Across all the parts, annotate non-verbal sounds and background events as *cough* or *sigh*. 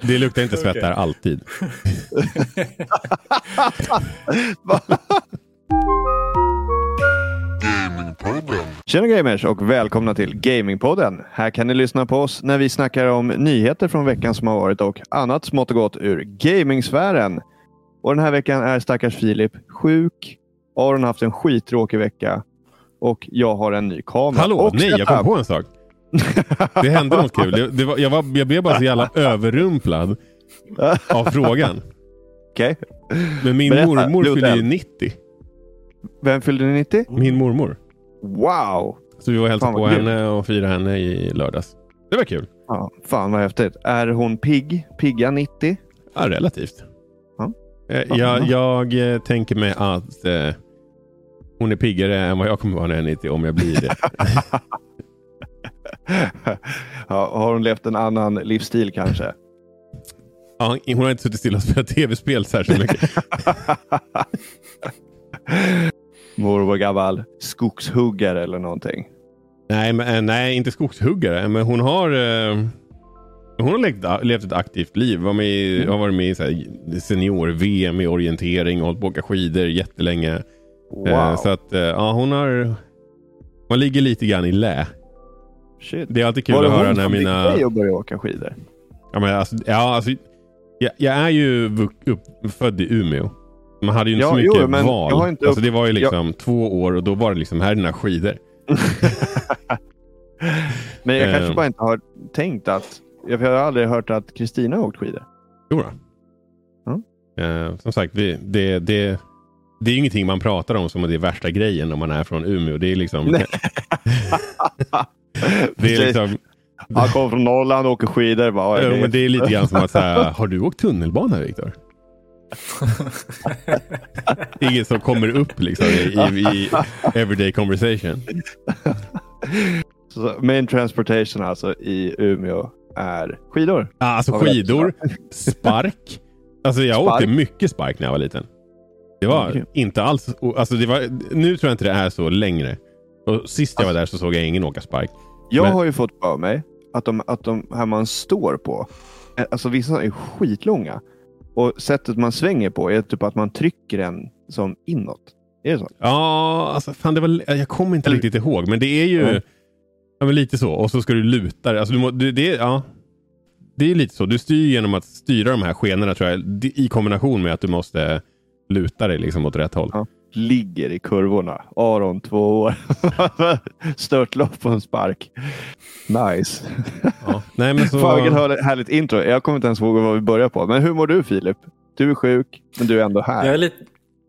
Det luktar inte svett där alltid. Tjena gamers och välkomna till Gamingpodden. Här kan ni lyssna på oss när vi snackar om nyheter från veckan som har varit och annat smått och gott ur gamingsfären. Och den här veckan är stackars Filip sjuk. Aron har haft en skittråkig vecka och jag har en ny kamera. Hallå, och nej jag kom på en sak. Det hände något kul. Det, det var, jag, var, jag blev bara så jävla överrumplad av frågan. Okej. Men min Berätta, mormor fyllde ju 90. Vem fyllde 90? Min mormor. Wow! Så vi var och hälsade på kul. henne och firade henne i lördags. Det var kul. Ja, fan vad häftigt. Är hon pigg? Pigga 90? Ja, relativt. Ja. Eh. Jag, jag eh, tänker mig att eh, hon är piggare än vad jag kommer vara när jag är 90 om jag blir det. *laughs* *laughs* ja, har hon levt en annan livsstil kanske? Ja, hon har inte suttit stilla och spelat tv-spel särskilt mycket. *laughs* Mormor gammal skogshuggare eller någonting. nej, men, eh, nej, inte skogshuggare. Men hon har, eh, hon har levt, levt ett aktivt liv. Var med, i- Mm. har varit med i senior-VM i orientering och hållit på åka skidor jättelänge. Wow. Eh, Så att, eh, ja, hon har... Man ligger lite grann i lä. Shit. Det är alltid kul Var det att höra hon när som mina... fick dig att börja åka skidor? Ja, men alltså, ja, alltså, jag, jag är ju upp, född i Umeå. Man hade ju inte Ja, så mycket jo, val. jag inte alltså, upp- det var ju liksom två år och då var det liksom, här är dina skidor. *laughs* Men jag kanske Eh. bara inte har tänkt att... Jag har aldrig hört att Kristina har åkt skidor. Jo då. Eh, som sagt, vi, det, det, det är ingenting man pratar om som det är värsta grejen om man är från Umeå. Det är liksom... *laughs* Det är liksom Han kommer från Norrland och åker skidor. Bara, ja, men det är lite grann som att säga, har du åkt tunnelbana Viktor? Inget som kommer upp liksom i, i, everyday conversation. Så main transportation alltså i Umeå är skidor. Ja, Alltså skidor, spark. Alltså jag Spark? åkte mycket spark när jag var liten. Det var inte alls... Alltså det var, nu tror jag inte det är så längre. Och sist jag var där så såg jag ingen åka spark. Jag Men- har ju fått för mig att de, att de här man står på, eh, alltså vissa är skitlånga. Och sättet man svänger på är typ att man trycker den som inåt. Är det så? Ja, alltså fan det var, jag kommer inte Eller- riktigt ihåg. Men det är ju Nej. ja, men lite så. Och så ska du luta dig. Alltså du må, du, det, ja, det är lite så. Du styr genom att styra de här skenorna tror jag. det- I kombination med att du måste luta dig liksom åt rätt håll. Ja. Ligger i kurvorna. Aron, två år. *laughs* Störtlopp på en spark. Nice. Ja. *laughs* Nej, men så, Fan vilket härligt- intro. Jag kommer inte ens ihåg vad vi börjar på. Men hur mår du Filip? Du är sjuk, men du är ändå här. Jag är lite...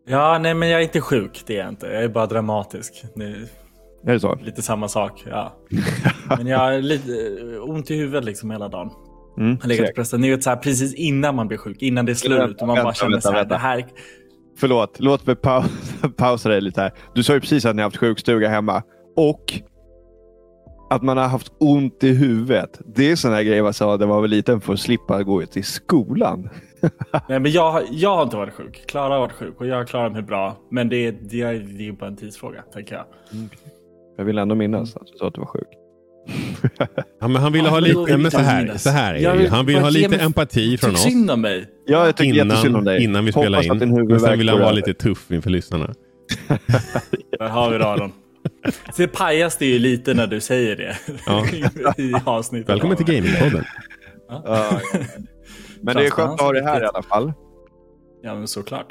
Ja, nej men jag är inte sjuk, det är jag inte. Jag är bara dramatisk. Det är det så? lite samma sak, ja. *laughs* Men jag har lite eh, ont i huvudet liksom hela dagen. Mm, Jag har legat och pressat. Ni vet så här, precis innan man blir sjuk, innan det är slut. Vänta, och man bara vänta, känner vänta, så här, vänta. det här... Förlåt, låt mig pau *laughs* pausa dig lite här. Du sa ju precis att ni har haft sjukstuga hemma. Och att man har haft ont i huvudet. Det är sådana grejer man sa när man var liten för att slippa gå till skolan. *laughs* Nej, men jag, har- jag har inte varit sjuk. Klara har varit sjuk och jag klarar mig bra. Men det är, det det är ju bara en tidsfråga, tänker jag. Jag vill ändå minnas att du sa att du var sjuk. Ja, men han ville ha lite, men så här, så här är det Han vill ha lite empati från oss. synd om mig. Ja, jag tycker jättesynd om Innan, dig. innan vi spelar in. Men sen vill han vara lite tuff inför lyssnarna. *laughs* Där har vi raden. Så pajas det ju lite när du säger det Ja. *laughs* i avsnittet. Välkommen till Gamingpodden. Ja. *laughs* Men det är skönt att ha dig här i alla fall. Ja, men såklart.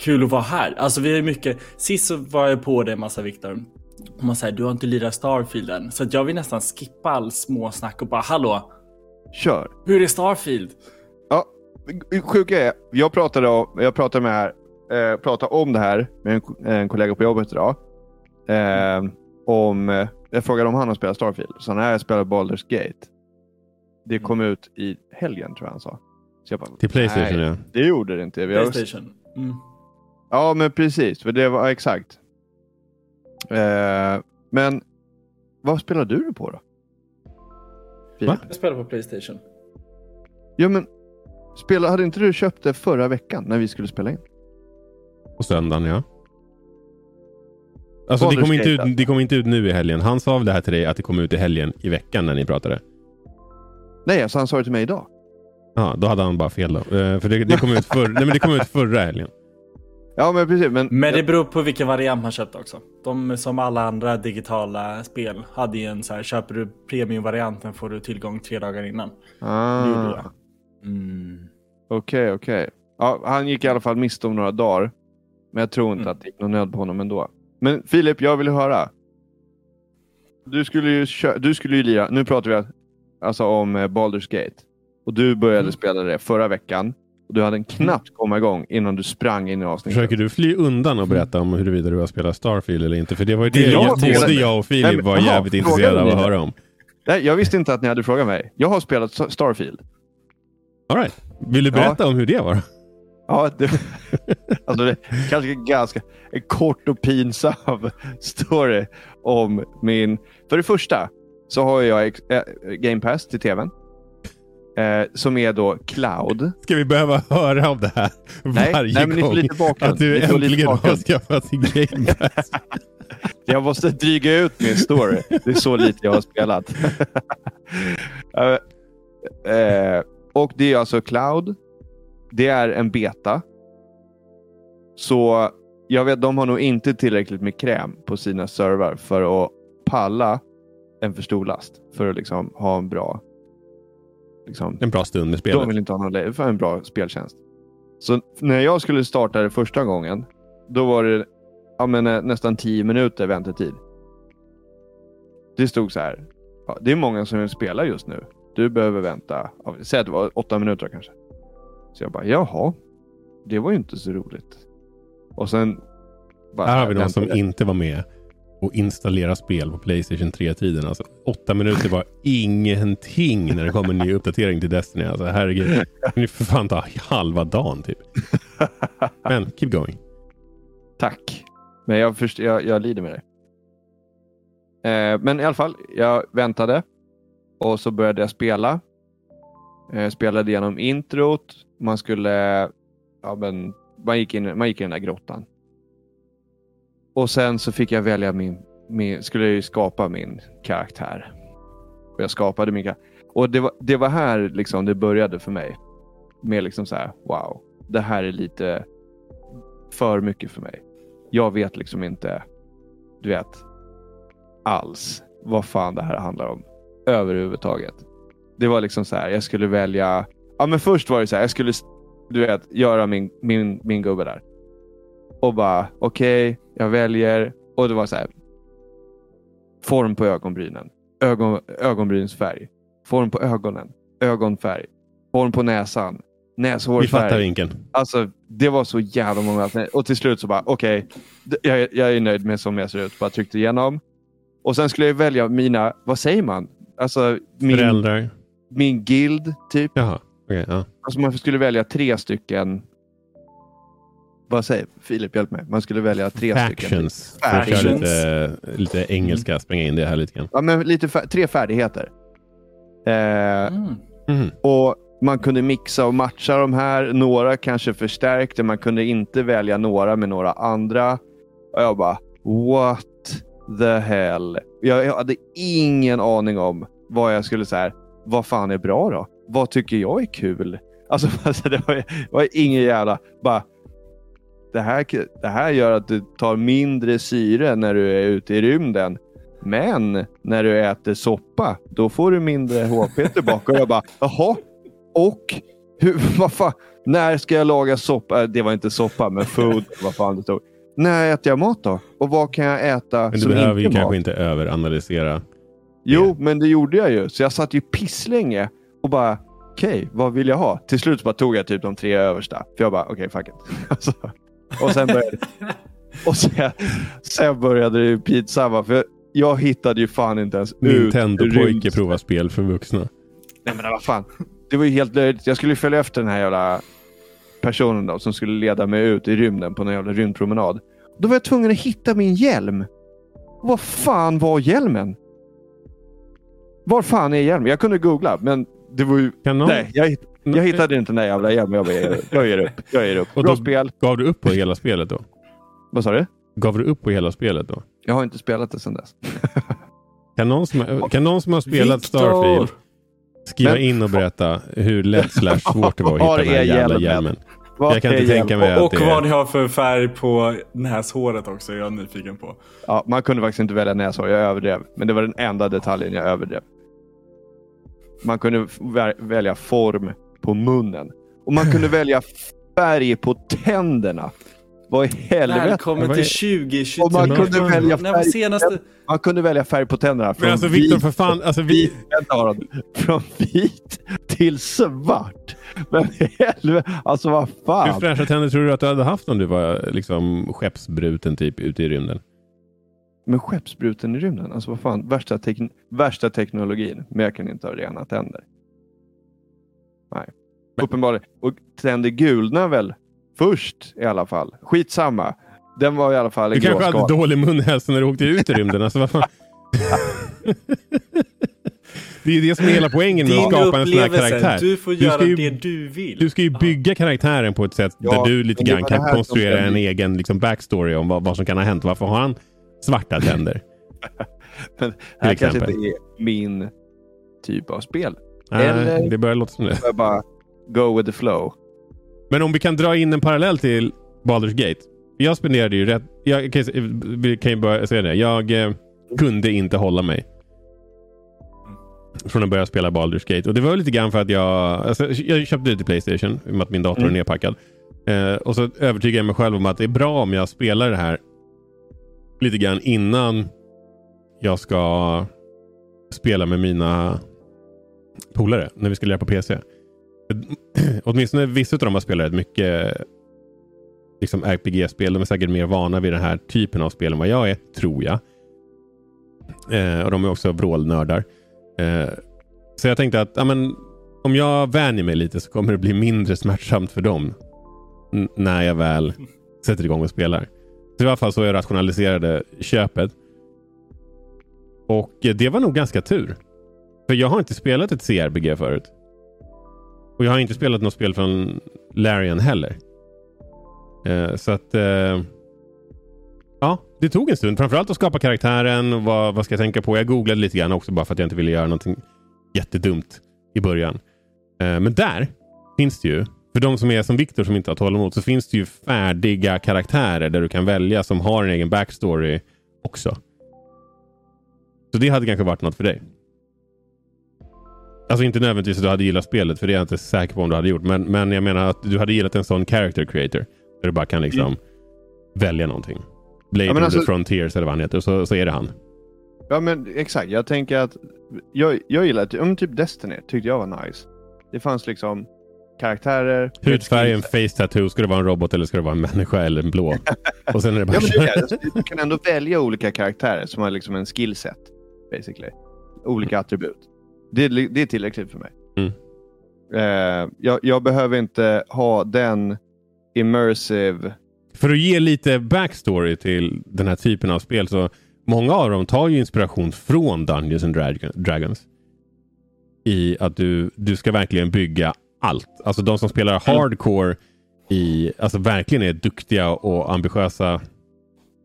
Kul att vara här. Alltså vi har mycket. Sist så var jag på det massa Viktor. Och man säger du har inte lirat Starfield än. Så att jag vill nästan skippa all småsnack och bara hallå, Kör. hur är Starfield? Ja, sjuka är, jag pratade, om, jag pratade, med här, eh, pratade om det här med en, en kollega på jobbet idag. Eh, om, jag frågade om han har spelat Starfield. Så när jag spelade Baldur's Gate. Det kom ut i helgen tror jag han sa. Så jag bara, Till Playstation nej, ja. det gjorde det inte. Vi har, Playstation. Mm. ja, men precis. För det var exakt. Eh, men vad spelar du på då? Va? Jag spelar på Playstation. Ja, men spela, hade inte du köpt det förra veckan när vi skulle spela in? På söndagen ja. Alltså det kom, inte ut, det kom inte ut nu i helgen. Han sa väl det här till dig att det kom ut i helgen i veckan när ni pratade? Nej, alltså han sa det till mig idag. Ja, då hade han bara fel då. Eh, för det, det, kom ut för, *laughs* nej, men det kom ut förra helgen. Ja, men precis. Men, Men det beror på vilken variant man köpte också. De som alla andra digitala spel hade ju en så här, köper du premiumvarianten får du tillgång tre dagar innan. Ah. Mm. Okej, okej. Ja, han gick i alla fall miste om några dagar. Men jag tror inte Mm. att det gick någon nöd på honom ändå. Men Filip, jag vill höra. Du skulle ju, du skulle ju lira, nu pratar vi alltså om eh, Baldur's Gate. Och du började Mm. spela det förra veckan. Och du hade en knappt komma igång innan du sprang in i avsnittet. Försöker du fly undan och berätta om huruvida du har spelat Starfield eller inte? För det var ju det, Det jag både jag och Filip Nej, var jaha, jävligt intresserade av att höra om. Nej, jag visste inte att ni hade frågat mig. Jag har spelat Star- Starfield. All right. Vill du Ja. berätta om hur det var? Ja, det, *laughs* alltså det kanske ganska en kort och pinsam *laughs* story om min... För det första så har jag äh, Game Pass till tvn. Eh, som är då cloud. Ska vi behöva höra om det här Nej, varje nej, men gång? lite bakgrund. Att du Ni äntligen har skaffat sin Game *laughs* Pass. Jag måste dryga ut min story. Det är så lite jag har spelat. *laughs* Eh, eh, och det är alltså cloud. Det är en beta. Så jag vet, de har nog inte tillräckligt med kräm på sina servrar för att palla en för stor last. För att liksom ha en bra... Liksom, En bra stund med de spelet. vill inte ha någon för en bra speltjänst. Så när jag skulle starta det första gången, då var det ja, men, eh, nästan 10 minuter väntetid. Det stod så här. Ja, det är många som vill spela just nu. Du behöver vänta. Ja, säg att det var åtta minuter kanske. Så jag bara, jaha. Det var ju inte så roligt. Och sen... bara Här har vi någon som inte var med och installera spel på Playstation 3-tiden. Alltså, åtta minuter var ingenting när det kom en ny uppdatering till Destiny. Alltså, herregud. Ni för fan ta halva dagen typ. Men keep going. Tack. Men jag, först, jag, jag lider med dig. Eh, men i alla fall, jag väntade. Och så började jag spela. Eh, spelade igenom introt. Man skulle... Ja, men, man, gick in, man gick in i den där grottan. Och sen så fick jag välja min... min skulle jag ju skapa min karaktär. Och jag skapade min karaktär. Och det var, det var här liksom det började för mig. Med liksom så här, wow. Det här är lite för mycket för mig. Jag vet liksom inte, du vet, alls vad fan det här handlar om. Överhuvudtaget. Det var liksom så här, jag skulle välja... Ja, men först var det så här, jag skulle, du vet, göra min, min, min gubbe där. Och bara, okej, jag väljer. Och det var så här. Form på ögonbrynen. Ögon, ögonbrynsfärg. Form på ögonen. Ögonfärg. Form på näsan. Vi fattar vinkeln. Alltså, det var så jävla många alternativ. Och till slut så bara, okej, d- jag, jag är nöjd med som jag ser ut. Bara tryckte igenom. Och sen skulle jag välja mina, vad säger man? Alltså min, Föräldrar. min guild, typ. Jaha. okej, ja. Alltså man skulle välja tre stycken. Vad säger Filip? Hjälp mig. Man skulle välja tre stycken. Factions. Köra Factions. lite, lite engelska, spränga in det här lite grann. Ja, men lite fär- tre färdigheter. Eh, Mm. Mhm. Och man kunde mixa och matcha de här. Några kanske förstärkte. Man kunde inte välja några med några andra. Och jag bara, what the hell? Jag, jag hade ingen aning om vad jag skulle säga. Vad fan är bra då? Vad tycker jag är kul? Alltså, *laughs* alltså det, var, det var ingen jävla... Bara, det, här, det här gör att du tar mindre syre när du är ute i rymden. Men när du äter soppa, då får du mindre HP tillbaka. Och jag bara, jaha? Och? Hur, *laughs* vad fan? När ska jag laga soppa? Äh, Det var inte soppa, men food. *laughs* vad fan det stod. När äter jag mat då? Och vad kan jag äta Men du som behöver ju inte kanske mat? inte överanalysera. Jo, men det gjorde jag ju. Så jag satt ju pisslänge och bara, okej, vad vill jag ha? Till slut bara tog jag typ de tre översta. För jag bara, okej, fuck it. *laughs* Och sen började, *laughs* och sen, sen började det ju pinsamma. För jag hittade ju fan inte ens ut. Nintendo-pojke provar spel för vuxna. Nej men vad fan. Det var ju helt löjligt. Jag skulle ju följa efter den här jävla personen då, som skulle leda mig ut i rymden på någon jävla rymdpromenad. Då var jag tvungen att hitta min hjälm. Vad fan var hjälmen? Var fan är hjälmen? Jag kunde googla, men det var ju... Kan någon... Nej, jag, hitt- jag hittade inte den där jävla hjälmen. Jag, bara, jag, jag ger upp. Jag ger upp. Och Bra då- spel. Gav du upp på hela spelet då? Vad sa du? Gav du upp på hela spelet då? Jag har inte spelat det sedan dess. *laughs* Kan någon som, kan någon som har spelat Victor! Starfield skriva Men- in och berätta hur lätt slash *laughs* svårt det var att hitta den här är jävla hjälmen? Vad Jag kan inte tänka hjälp? mig att Och det vad är... ni har för färg på näshåret också är jag nyfiken på. Ja, man kunde faktiskt inte välja näshår, jag överdrev. Men det var den enda detaljen jag överdrev. Man kunde välja form på munnen. Och man kunde *sighs* välja färg på tänderna. Vad i helvete? Välkommen till är- 2023. Och man kunde välja färg. senaste... Man kunde välja färg på tänderna. Från Men alltså Viktor, vit- för fan. Alltså, vi, från vit till svart. Men helvete, alltså vad hur fan. fräscha tänder tror du att du hade haft om du var liksom skeppsbruten typ ute i rymden? Men skeppsbruten i rymden, alltså vad fan. Värsta, tekn- värsta teknologin. Men jag kan inte ha rena tänder. Nej. Uppenbarligen. Och tänder gulna väl först i alla fall. Skitsamma. Den var i alla fall en Du kanske hade dålig munhälsa när du åkte ut i rymden. Alltså, vad fan? *laughs* det är ju det som är hela poängen med att Din skapa en sån här karaktär. Du får Du göra ska ju- det du vill. Du ska ju bygga karaktären på ett sätt Ja, där du lite men det grann det kan konstruera en bli- egen liksom, backstory om vad, vad som kan ha hänt. Varför har han svarta tänder? *laughs* Men det här kanske inte är min typ av spel. Nej, Eller- det börjar låta som det. Jag bara go with the flow. Men om vi kan dra in en parallell till Baldur's Gate. Jag spenderade ju rätt... Jag kan, vi kan ju börja säga det. Jag eh, kunde inte hålla mig. Från att börja spela Baldur's Gate. Och det var lite grann för att jag... Alltså, jag köpte det till Playstation. I och med att min dator Mm. är nedpackad. Eh, och så övertygade jag mig själv om att det är bra om jag spelar det här lite grann innan jag ska spela med mina polare. När vi ska lära på PC. *clears throat* Åtminstone vissa av dem har spelat rätt mycket liksom RPG-spel. De är säkert mer vana vid den här typen av spel än vad jag är, tror jag. Eh, och de är också vrålnördar. Eh, så jag tänkte att amen, om jag vänjer mig lite så kommer det bli mindre smärtsamt för dem. När jag väl sätter igång och spelar. Så i alla fall så jag rationaliserade köpet. Och eh, det var nog ganska tur. För jag har inte spelat ett CRPG förut. Och jag har inte spelat något spel från Larian heller. Eh, så att... Eh, ja, det tog en stund. Framförallt att skapa karaktären. och Vad, vad ska jag tänka på? Jag googlade lite grann också bara för att jag inte ville göra någonting jättedumt i början. Eh, men där finns det ju, för de som är som Viktor som inte har tålamod, så finns det ju färdiga karaktärer där du kan välja som har en egen backstory också. Så det hade kanske varit något för dig. Alltså inte nödvändigtvis att du hade gillat spelet, för det är jag inte säker på om du hade gjort. Men, men jag menar att du hade gillat en sån character creator. Där du bara kan liksom välja någonting. Blade Ja, alltså- the Frontiers eller vad han heter. Så, så är det han. Ja men exakt, jag tänker att jag, jag gillar att- om typ Destiny tyckte jag var nice. Det fanns liksom karaktärer. Hudfärgen, face tattoo. Ska det vara en robot eller ska det vara en människa eller en blå? *laughs* Och sen är det bara Ja, men alltså, du kan ändå välja olika karaktärer som har liksom en skillset. Basically. Olika attribut. Det, det är tillräckligt för mig. Mm. Eh, jag, jag behöver inte ha den immersive... För att ge lite backstory till den här typen av spel så många av dem tar ju inspiration från Dungeons and Drag- Dragons. I att du, du ska verkligen bygga allt. Alltså de som spelar hardcore i, alltså verkligen är duktiga och ambitiösa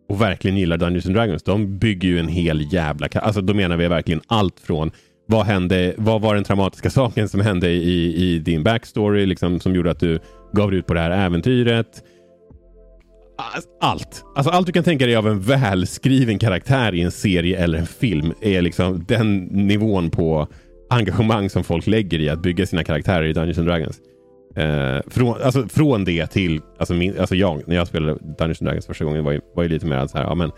och verkligen gillar Dungeons and Dragons. De bygger ju en hel jävla... Alltså då menar vi verkligen allt från vad hände, vad var den traumatiska saken som hände i, i din backstory liksom, som gjorde att du gav dig ut på det här äventyret. Allt. Alltså allt du kan tänka dig av en välskriven karaktär i en serie eller en film är liksom den nivån på engagemang som folk lägger i att bygga sina karaktärer i Dungeons and Dragons. Eh, från, alltså, från det till, alltså, min, alltså jag, när jag spelade Dungeons and Dragons första gången var ju, var ju lite mer så här, ja men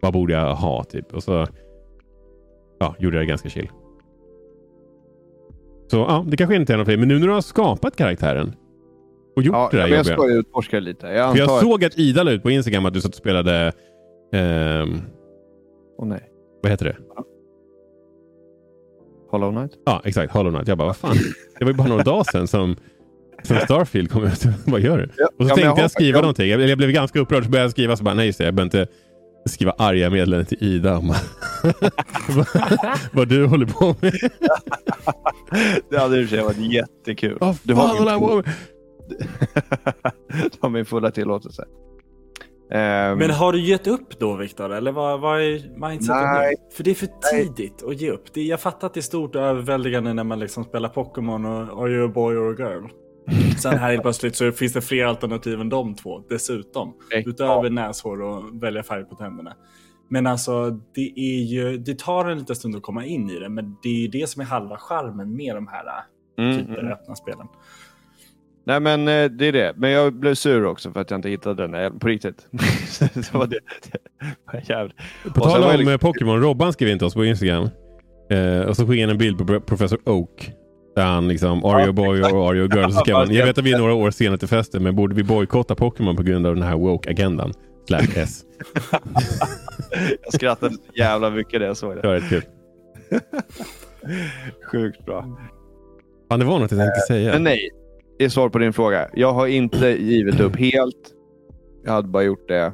vad borde jag ha typ? Och så ja, gjorde jag det ganska chill. Så ja, det kanske inte är något för dig. Men nu när du har skapat karaktären och gjort Ja, det där men jag ska utforska lite. Jag antar... jag såg att Ida la ut på Instagram att du satt och spelade... ehm, Åh nej. vad heter det? Hollow Knight? Ja, exakt. Hollow Knight. Jag bara, vad fan? Det var ju bara några dagar sedan som, som Starfield kom ut. *laughs* vad gör du? Ja, Och så ja, tänkte jag, har- skriva jag- någonting. Jag, jag blev ganska upprörd så började jag skriva så bara, nej just det, jag behöver inte skriva arga meddelanden till Ida om vad, *laughs* du håller på med. *laughs* Det hade i och för sig varit jättekul. Vad Du fan har håller på med? *laughs* min fulla tillåtelse. Ehm, Men har du gett upp då Viktor? Eller vad, vad är mindsetet Nej. nu? För det är för tidigt att ge upp. Det, jag fattar att det är stort och överväldigande när man liksom spelar Pokémon och Are you a boy or a girl? Sen här helt plötsligt så finns det fler alternativ än de två dessutom. Ja. Utöver näshår och välja färg på tänderna. Men alltså, det, är ju, det tar en liten stund att komma in i det, men det är ju det som är halva charmen med de här mm, typer mm. öppna spelen. Nej men eh, det är det. Men jag blev sur också för att jag inte hittade den här, på riktigt. *laughs* det var det. det var. På tal om jag liksom- eh, Pokémon, Robban skrev in till oss på Instagram. Eh, och så skickade han en bild på Pro- Professor Oak. Där han liksom, are you a boy or are you a girl? Så han, jag vet att vi är några år sena till festen, men borde vi bojkotta Pokémon på grund av den här woke-agendan? Slash S. *laughs* Jag skrattade så jävla mycket när jag såg Det det. var rätt kul. *laughs* Sjukt bra. Fan, det var något jag tänkte säga. Men nej, det är svar på din fråga. Jag har inte givit upp helt. Jag hade bara gjort det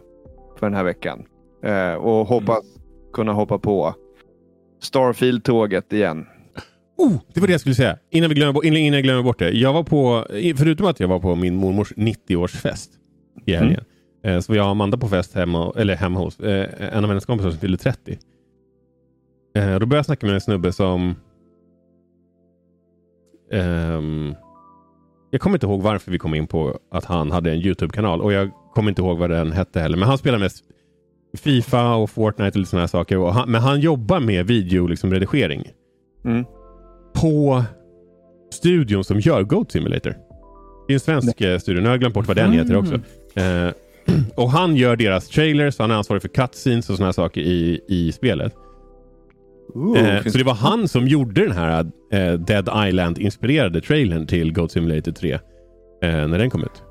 för den här veckan. Eh, och hoppas kunna hoppa på Starfield-tåget igen. Oh, det var det jag skulle säga. Innan, vi glömmer, innan jag glömmer bort det. Jag var på, förutom att jag var på min mormors 90-årsfest i helgen. Eh, så var jag och Amanda på fest hemma, eller hemma hos eh, en av hennes kompisar som fyllde 30. Eh, då började jag snacka med en snubbe som... ehm, jag kommer inte ihåg varför vi kom in på att han hade en YouTube-kanal och jag kommer inte ihåg vad den hette heller. Men han spelar mest Fifa och Fortnite och lite sådana här saker. Och han, men han jobbar med videoredigering liksom, redigering Mm. På studion som gör Goat Simulator. Det är en svensk eh, studio. Nu har jag glömt bort vad den heter också. Eh, *clears throat* och han gör deras trailers, han är ansvarig för cutscenes och sådana här saker i, i spelet. Ooh, Eh, så det var han som gjorde den här eh, Dead Island-inspirerade trailern till Goat Simulator 3. Eh, när den kom ut.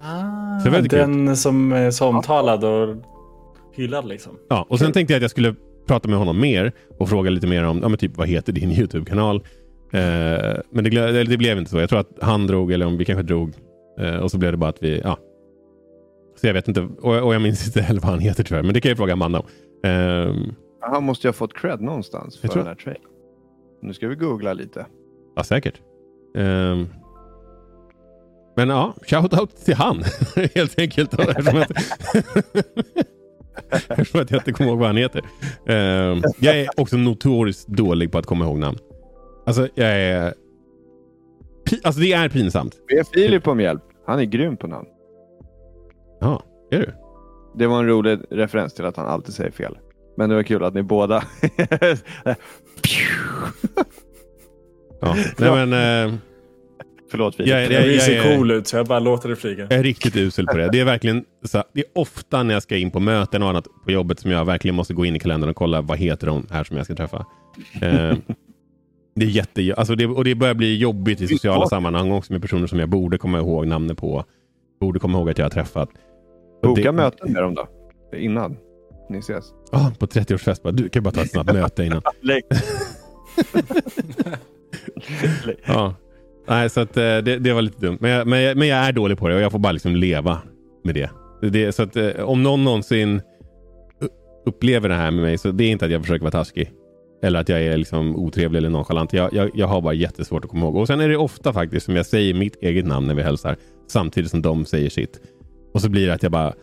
Ah, Så den som är så omtalad och hyllad liksom. Ja, och sen tänkte jag att jag skulle prata med honom mer och fråga lite mer om ja, men typ, vad heter din YouTube-kanal. Eh, men det, det blev inte så. Jag tror att han drog, eller om vi kanske drog. Eh, och så blev det bara att vi... Ja. Så jag vet inte. Och, och jag minns inte heller vad han heter tyvärr. Men det kan jag fråga Amanda om. Ehm, Han måste ju ha fått cred någonstans för den här trailern. Nu ska vi googla lite. ja, säkert. Ehm, men ja, shout-out till han. *laughs* Helt enkelt. *laughs* Eftersom att, *laughs* eftersom att jag inte kommer ihåg vad han heter. Ehm, jag är också notoriskt dålig på att komma ihåg namn. Alltså, jag är... Pi- Alltså det är pinsamt. Be Filip om hjälp. Han är grym på namn. Ja, är du? Det var en rolig referens till att han alltid säger fel. Men det var kul att ni båda... Ja. Nej, men, eh, Förlåt Filip. Jag är- Jag jag se är- cool ut så jag bara låter det flyga. jag är riktigt usel på det. Det är verkligen så, det är ofta när jag ska in på möten och annat på jobbet som jag verkligen måste gå in i kalendern och kolla vad heter de här som jag ska träffa. Eh, det är jätte, alltså det, och det börjar bli jobbigt i sociala sammanhang också med personer som jag borde komma ihåg namnet på. Borde komma ihåg att jag har träffat. Och Boka det, möten med dem då. Innan ni ses. Ah, på 30-årsfest bara, du kan ju bara ta ett snabbt *laughs* möte innan. *laughs* Ja. Nej, så att, eh, det, det var lite dumt. Men jag, men, jag, men jag är dålig på det och jag får bara liksom leva med det. det så att, eh, om någon någonsin upplever det här med mig så det är inte att jag försöker vara taskig. Eller att jag är liksom otrevlig eller nonchalant. Jag, jag, jag har bara jättesvårt att komma ihåg. Och sen är det ofta faktiskt som jag säger mitt eget namn när vi hälsar. Samtidigt som de säger sitt. Och så blir det att jag bara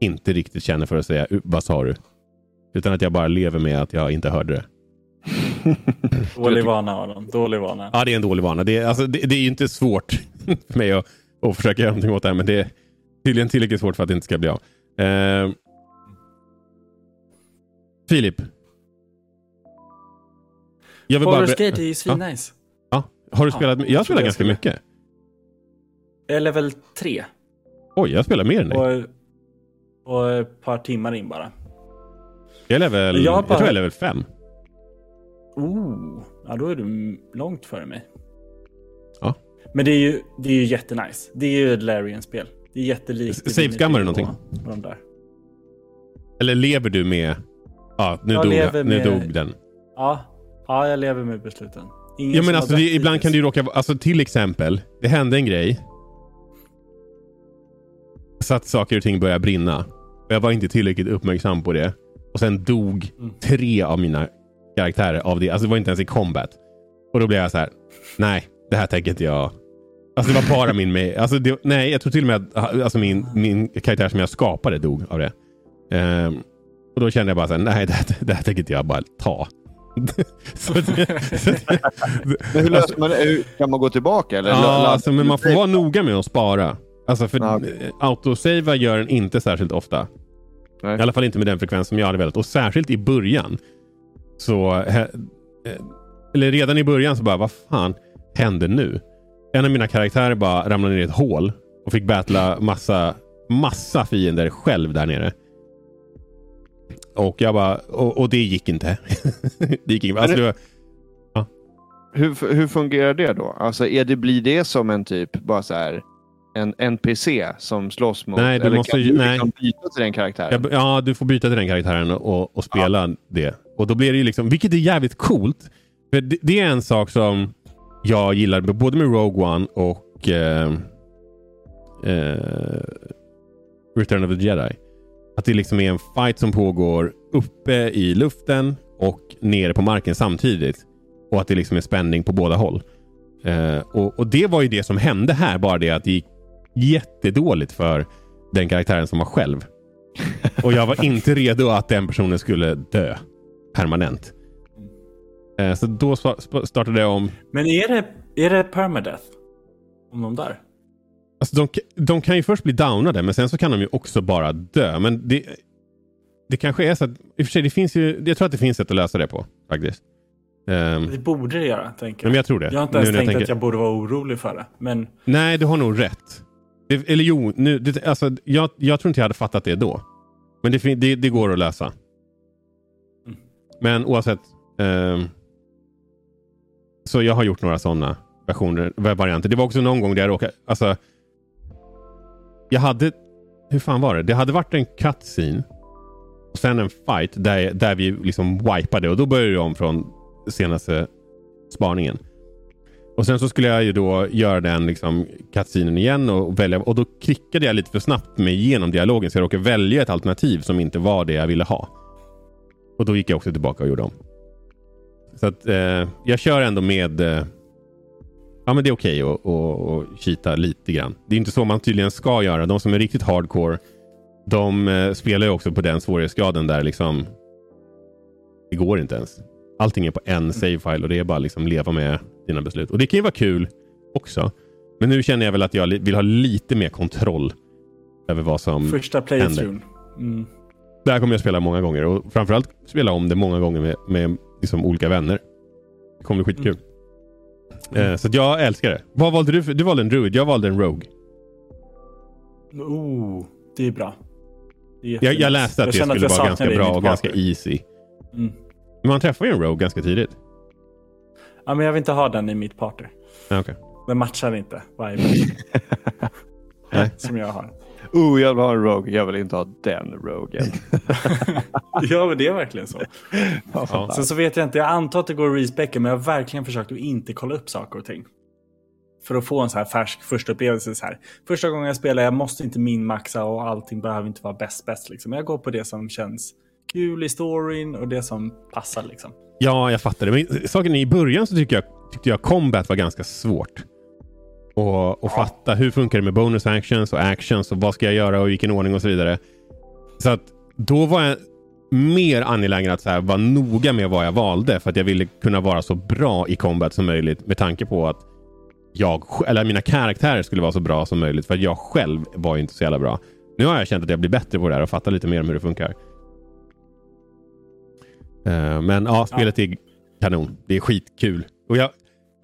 inte riktigt känner för att säga "U- vad sa du? Utan att jag bara lever med att jag inte hörde det. *laughs* Dålig vana Aron, dålig vana. Ja, det är en dålig vana. Det är, alltså, det, det är ju inte svårt *laughs* för mig att, att försöka göra någonting åt det här, men det är tydligen tillräckligt svårt för att det inte ska bli av. Eh, Filip. Jag vill bara... Baldur's ber- Gate är ju svinnice. Ja. Har du Ja, spelat? Jag jag spelar jag ganska skulle. mycket. Jag är level 3 Oj, jag spelar mer än dig. och, och ett par timmar in bara. Jag, är level, Jag jag, bara- tror jag är level 5. Oh, ja då är du långt före mig. Ja. Men det är ju, det är ju jättenice. Det är ju ett Larian-spel. Det är jättelikt. Safegummar du någonting? De där. Eller lever du med... Ja, nu, Jag dog, nu med- dog den. Ja, ja, jag lever med besluten. Ingen Ja, men alltså, det, ibland kan det ju råka... Alltså, till exempel, det hände en grej. Så att saker och ting började brinna. Och jag var inte tillräckligt uppmärksam på det. Och sen dog Mm. tre av mina karaktärer av det. Alltså det var inte ens i combat. Och då blev jag så här. Nej, det här tänker inte jag Alltså det var bara min... ma- Alltså det, nej, jag tror till och med att alltså min, min karaktär som jag skapade dog av det. Ehm, och då kände jag bara så här, nej det, här- det här tänker inte jag bara ta. Så det, så det, Men hur löser man det? Kan man gå tillbaka? Eller? ja, alltså, men man får vara noga med att spara. Alltså för Ja, autosava gör den inte särskilt ofta. Nej. I alla fall inte med den frekvens som jag hade velat. Och särskilt i början. Så... eh, Eller redan i början så bara, vad fan hände nu? En av mina karaktärer bara ramlade ner i ett hål och fick battla massa, massa fiender själv där nere. Och jag bara, och, och det gick inte. *laughs* det gick inte. Alltså, det var, Hur, hur fungerar det då? Alltså är det, blir det som en typ, bara så här, en NPC som slåss mot? Nej, du eller måste kan du nej. liksom byta till den karaktären? Jag, ja, du får byta till den karaktären och, och spela det. Och då blir det ju liksom, vilket är jävligt coolt. För det, det är en sak som jag gillar både med Rogue One och eh, eh, Return of the Jedi. Att det liksom är en fight som pågår uppe i luften och nere på marken samtidigt. Och att det liksom är spänning på båda håll. Eh, och, och det var ju det som hände här, bara det att det gick jättedåligt för den karaktären som var själv. *laughs* Och jag var inte redo att den personen skulle dö permanent. Eh, Så då startade jag om. Men är det, är det permadeath? Om de där? Alltså de, de kan ju först bli downade, men sen så kan de ju också bara dö. Men det, det kanske är så att... I och för sig, det finns ju, jag tror att det finns sätt att lösa det på. faktiskt. Ehm, Det borde det göra, tänker men jag. jag tror det. Jag har inte Nu ens när tänkt tänker- att jag borde vara orolig för det. Men Nej, du har nog rätt. Det, eller jo, nu, det, alltså, jag, jag tror inte jag hade fattat det då. Men det, det, det går att lösa. Mm. Men oavsett. ehm, så jag har gjort några sådana versioner, varianter. Det var också någon gång där jag råkade... Alltså, jag hade... Hur fan var det? Det hade varit en cutscene. Och sen en fight där, där vi liksom wipade. Och då började jag om från senaste spaningen. Och sen så skulle jag ju då göra den liksom cutscenen igen och välja. Och då klickade jag lite för snabbt mig igenom dialogen så jag råkade välja ett alternativ som inte var det jag ville ha. Och då gick jag också tillbaka och gjorde om. Så att eh, jag kör ändå med... Eh, ja men det är okej att att- att cheata lite grann. Det är inte så man tydligen ska göra. De som är riktigt hardcore de eh, spelar ju också på den svårighetsgraden där liksom det går inte ens. Allting är på en save-file och det är bara liksom leva med dina beslut. Och det kan ju vara kul också. Men nu känner jag väl att jag vill ha lite mer kontroll över vad som första playthrough. Mm. det här kommer jag spela många gånger och framförallt spela om det många gånger med, med liksom olika vänner. Det kommer bli skitkul. Mm. Eh, så att jag älskar det. Vad valde du? För? Du valde en druid, jag valde en rogue. Oh, det är bra. Det är Jag, jag läste att det känner skulle jag vara ganska det bra och ganska easy. Mm. Men man träffar ju en rogue ganska tidigt. Ja, men jag vill inte ha den i mitt party. Ja, okej. Den matchar inte viben *laughs* Nej. som jag har. Oh, jag vill ha en Rogue. Jag vill inte ha den Rogen. *laughs* Ja, men det är verkligen så. *laughs* Ja. Sen så vet jag inte, jag antar att det går att respecka, men jag har verkligen försökt att inte kolla upp saker och ting. För att få en så här färsk första upplevelse. Så här. Första gången jag spelar, jag måste inte minmaxa och allting behöver inte vara bäst bäst. Liksom. Jag går på det som känns kul i storyn och det som passar. Liksom. Ja, jag fattar det. Men saken är, i början så tycker jag, tyckte jag combat var ganska svårt. Och, och fatta hur funkar det med bonus actions och actions och vad ska jag göra och i vilken ordning och så vidare. Så att då var jag mer angelägen att så här, vara noga med vad jag valde för att jag ville kunna vara så bra i combat som möjligt med tanke på att jag, eller mina karaktärer skulle vara så bra som möjligt för att jag själv var ju inte så jävla bra. Nu har jag känt att jag blir bättre på det här och fattar lite mer om hur det funkar. Eh, men ja, spelet är kanon. Det är skitkul. Och jag,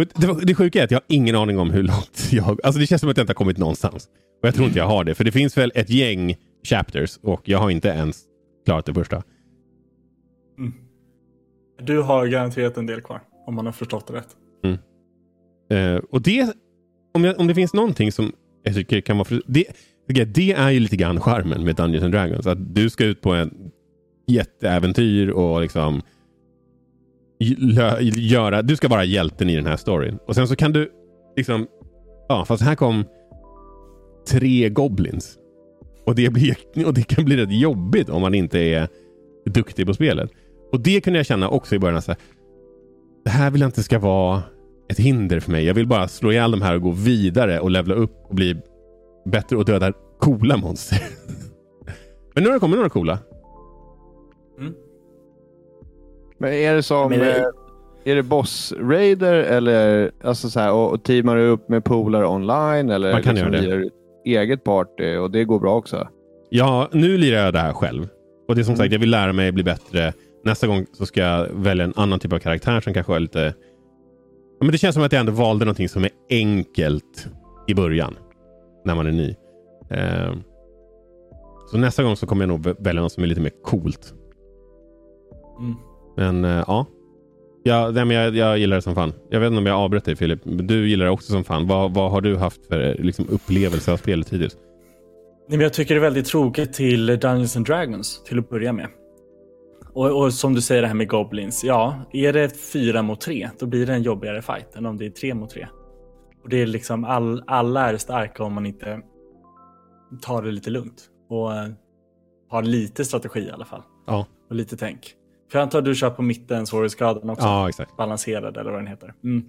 det, det sjuka är att jag har ingen aning om hur långt jag... Alltså det känns som att jag inte har kommit någonstans. Och jag tror inte jag har det. För det finns väl ett gäng chapters och jag har inte ens klarat det första. Du har garanterat en del kvar, om man har förstått det rätt. Eh, och det, om, jag, om det finns någonting som jag tycker kan vara... För, det, det är ju lite grann charmen med Dungeons and Dragons. Att du ska ut på en jätteäventyr och liksom göra... Du ska vara hjälten i den här storyn. Och sen så kan du liksom... Ja, fast här kom tre goblins. Och det, blir, och det kan bli rätt jobbigt om man inte är duktig på spelet. Och det kunde jag känna också i början. Så här, det här vill jag inte ska vara ett hinder för mig. Jag vill bara slå ihjäl de här och gå vidare och levla upp och bli bättre och döda coola monster. *laughs* Men nu har det kommit några coola. Mm. Men är det som... Men det- eh, Är det boss-raider eller alltså så här, och, och teamar du upp med polare online? Eller Man kan liksom göra det. eget party och det går bra också? Ja, nu lirar jag det här själv. Och det är som Mm. sagt, jag vill lära mig bli bättre. Nästa gång så ska jag välja en annan typ av karaktär som kanske är lite... Ja, men det känns som att jag ändå valde någonting som är enkelt i början. När man är ny. Eh, så nästa gång så kommer jag nog vä- välja något som är lite mer coolt. Mm. Men eh, ja. Ja, nej, men jag, jag gillar det som fan. Jag vet inte om jag avbröt dig Filip. Du gillar det också som fan. Vad, vad har du haft för eh, liksom, upplevelse av spelet hittills? Nej, men jag tycker det är väldigt tråkigt till Dungeons and Dragons till att börja med. Och, och som du säger det här med Goblins. Ja, är det fyra mot tre, då blir det en jobbigare fight än om det är tre mot tre. Och det är liksom all, alla är starka om man inte tar det lite lugnt. Och eh, har lite strategi i alla fall. Ja, Och lite tänk. För jag antar att du kör på mitten, svårighetsgraden också. ja exakt. balanserad eller vad den heter. Mm.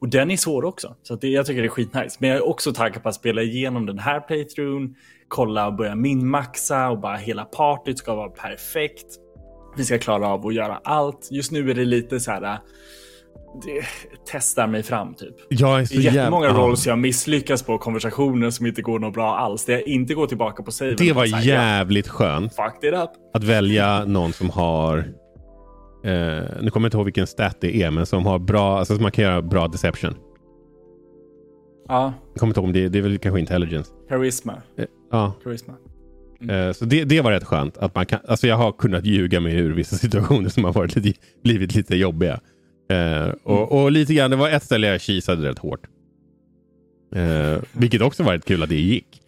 Och den är svår också. Så det, jag tycker det är skitnice. Men jag är också taggad på att spela igenom den här playthroughen. Kolla och börja minmaxa och bara hela partyt ska vara perfekt. Vi ska klara av att göra allt. Just nu är det lite så här. äh, Det testar mig fram typ. Jag är Det så är jättemånga jävla... rolls jag misslyckas på, konversationer som inte går något bra alls. Det jag inte går tillbaka på save. Det var jävligt skönt Fucked it up. att välja någon som har... Eh, nu kommer jag inte ihåg vilken stat det är, men som har bra... Alltså som man kan göra bra deception. Ja, Jag kommer inte ihåg om det, det är väl kanske intelligence. charisma. Eh, ja, charisma. eh, så det, det var rätt skönt. Att man kan, alltså jag har kunnat ljuga mig ur vissa *laughs* situationer som har varit lite, blivit lite jobbiga. Eh, och, och lite grann, det var ett ställe jag kisade rätt hårt. Eh, vilket också var rätt kul att det gick.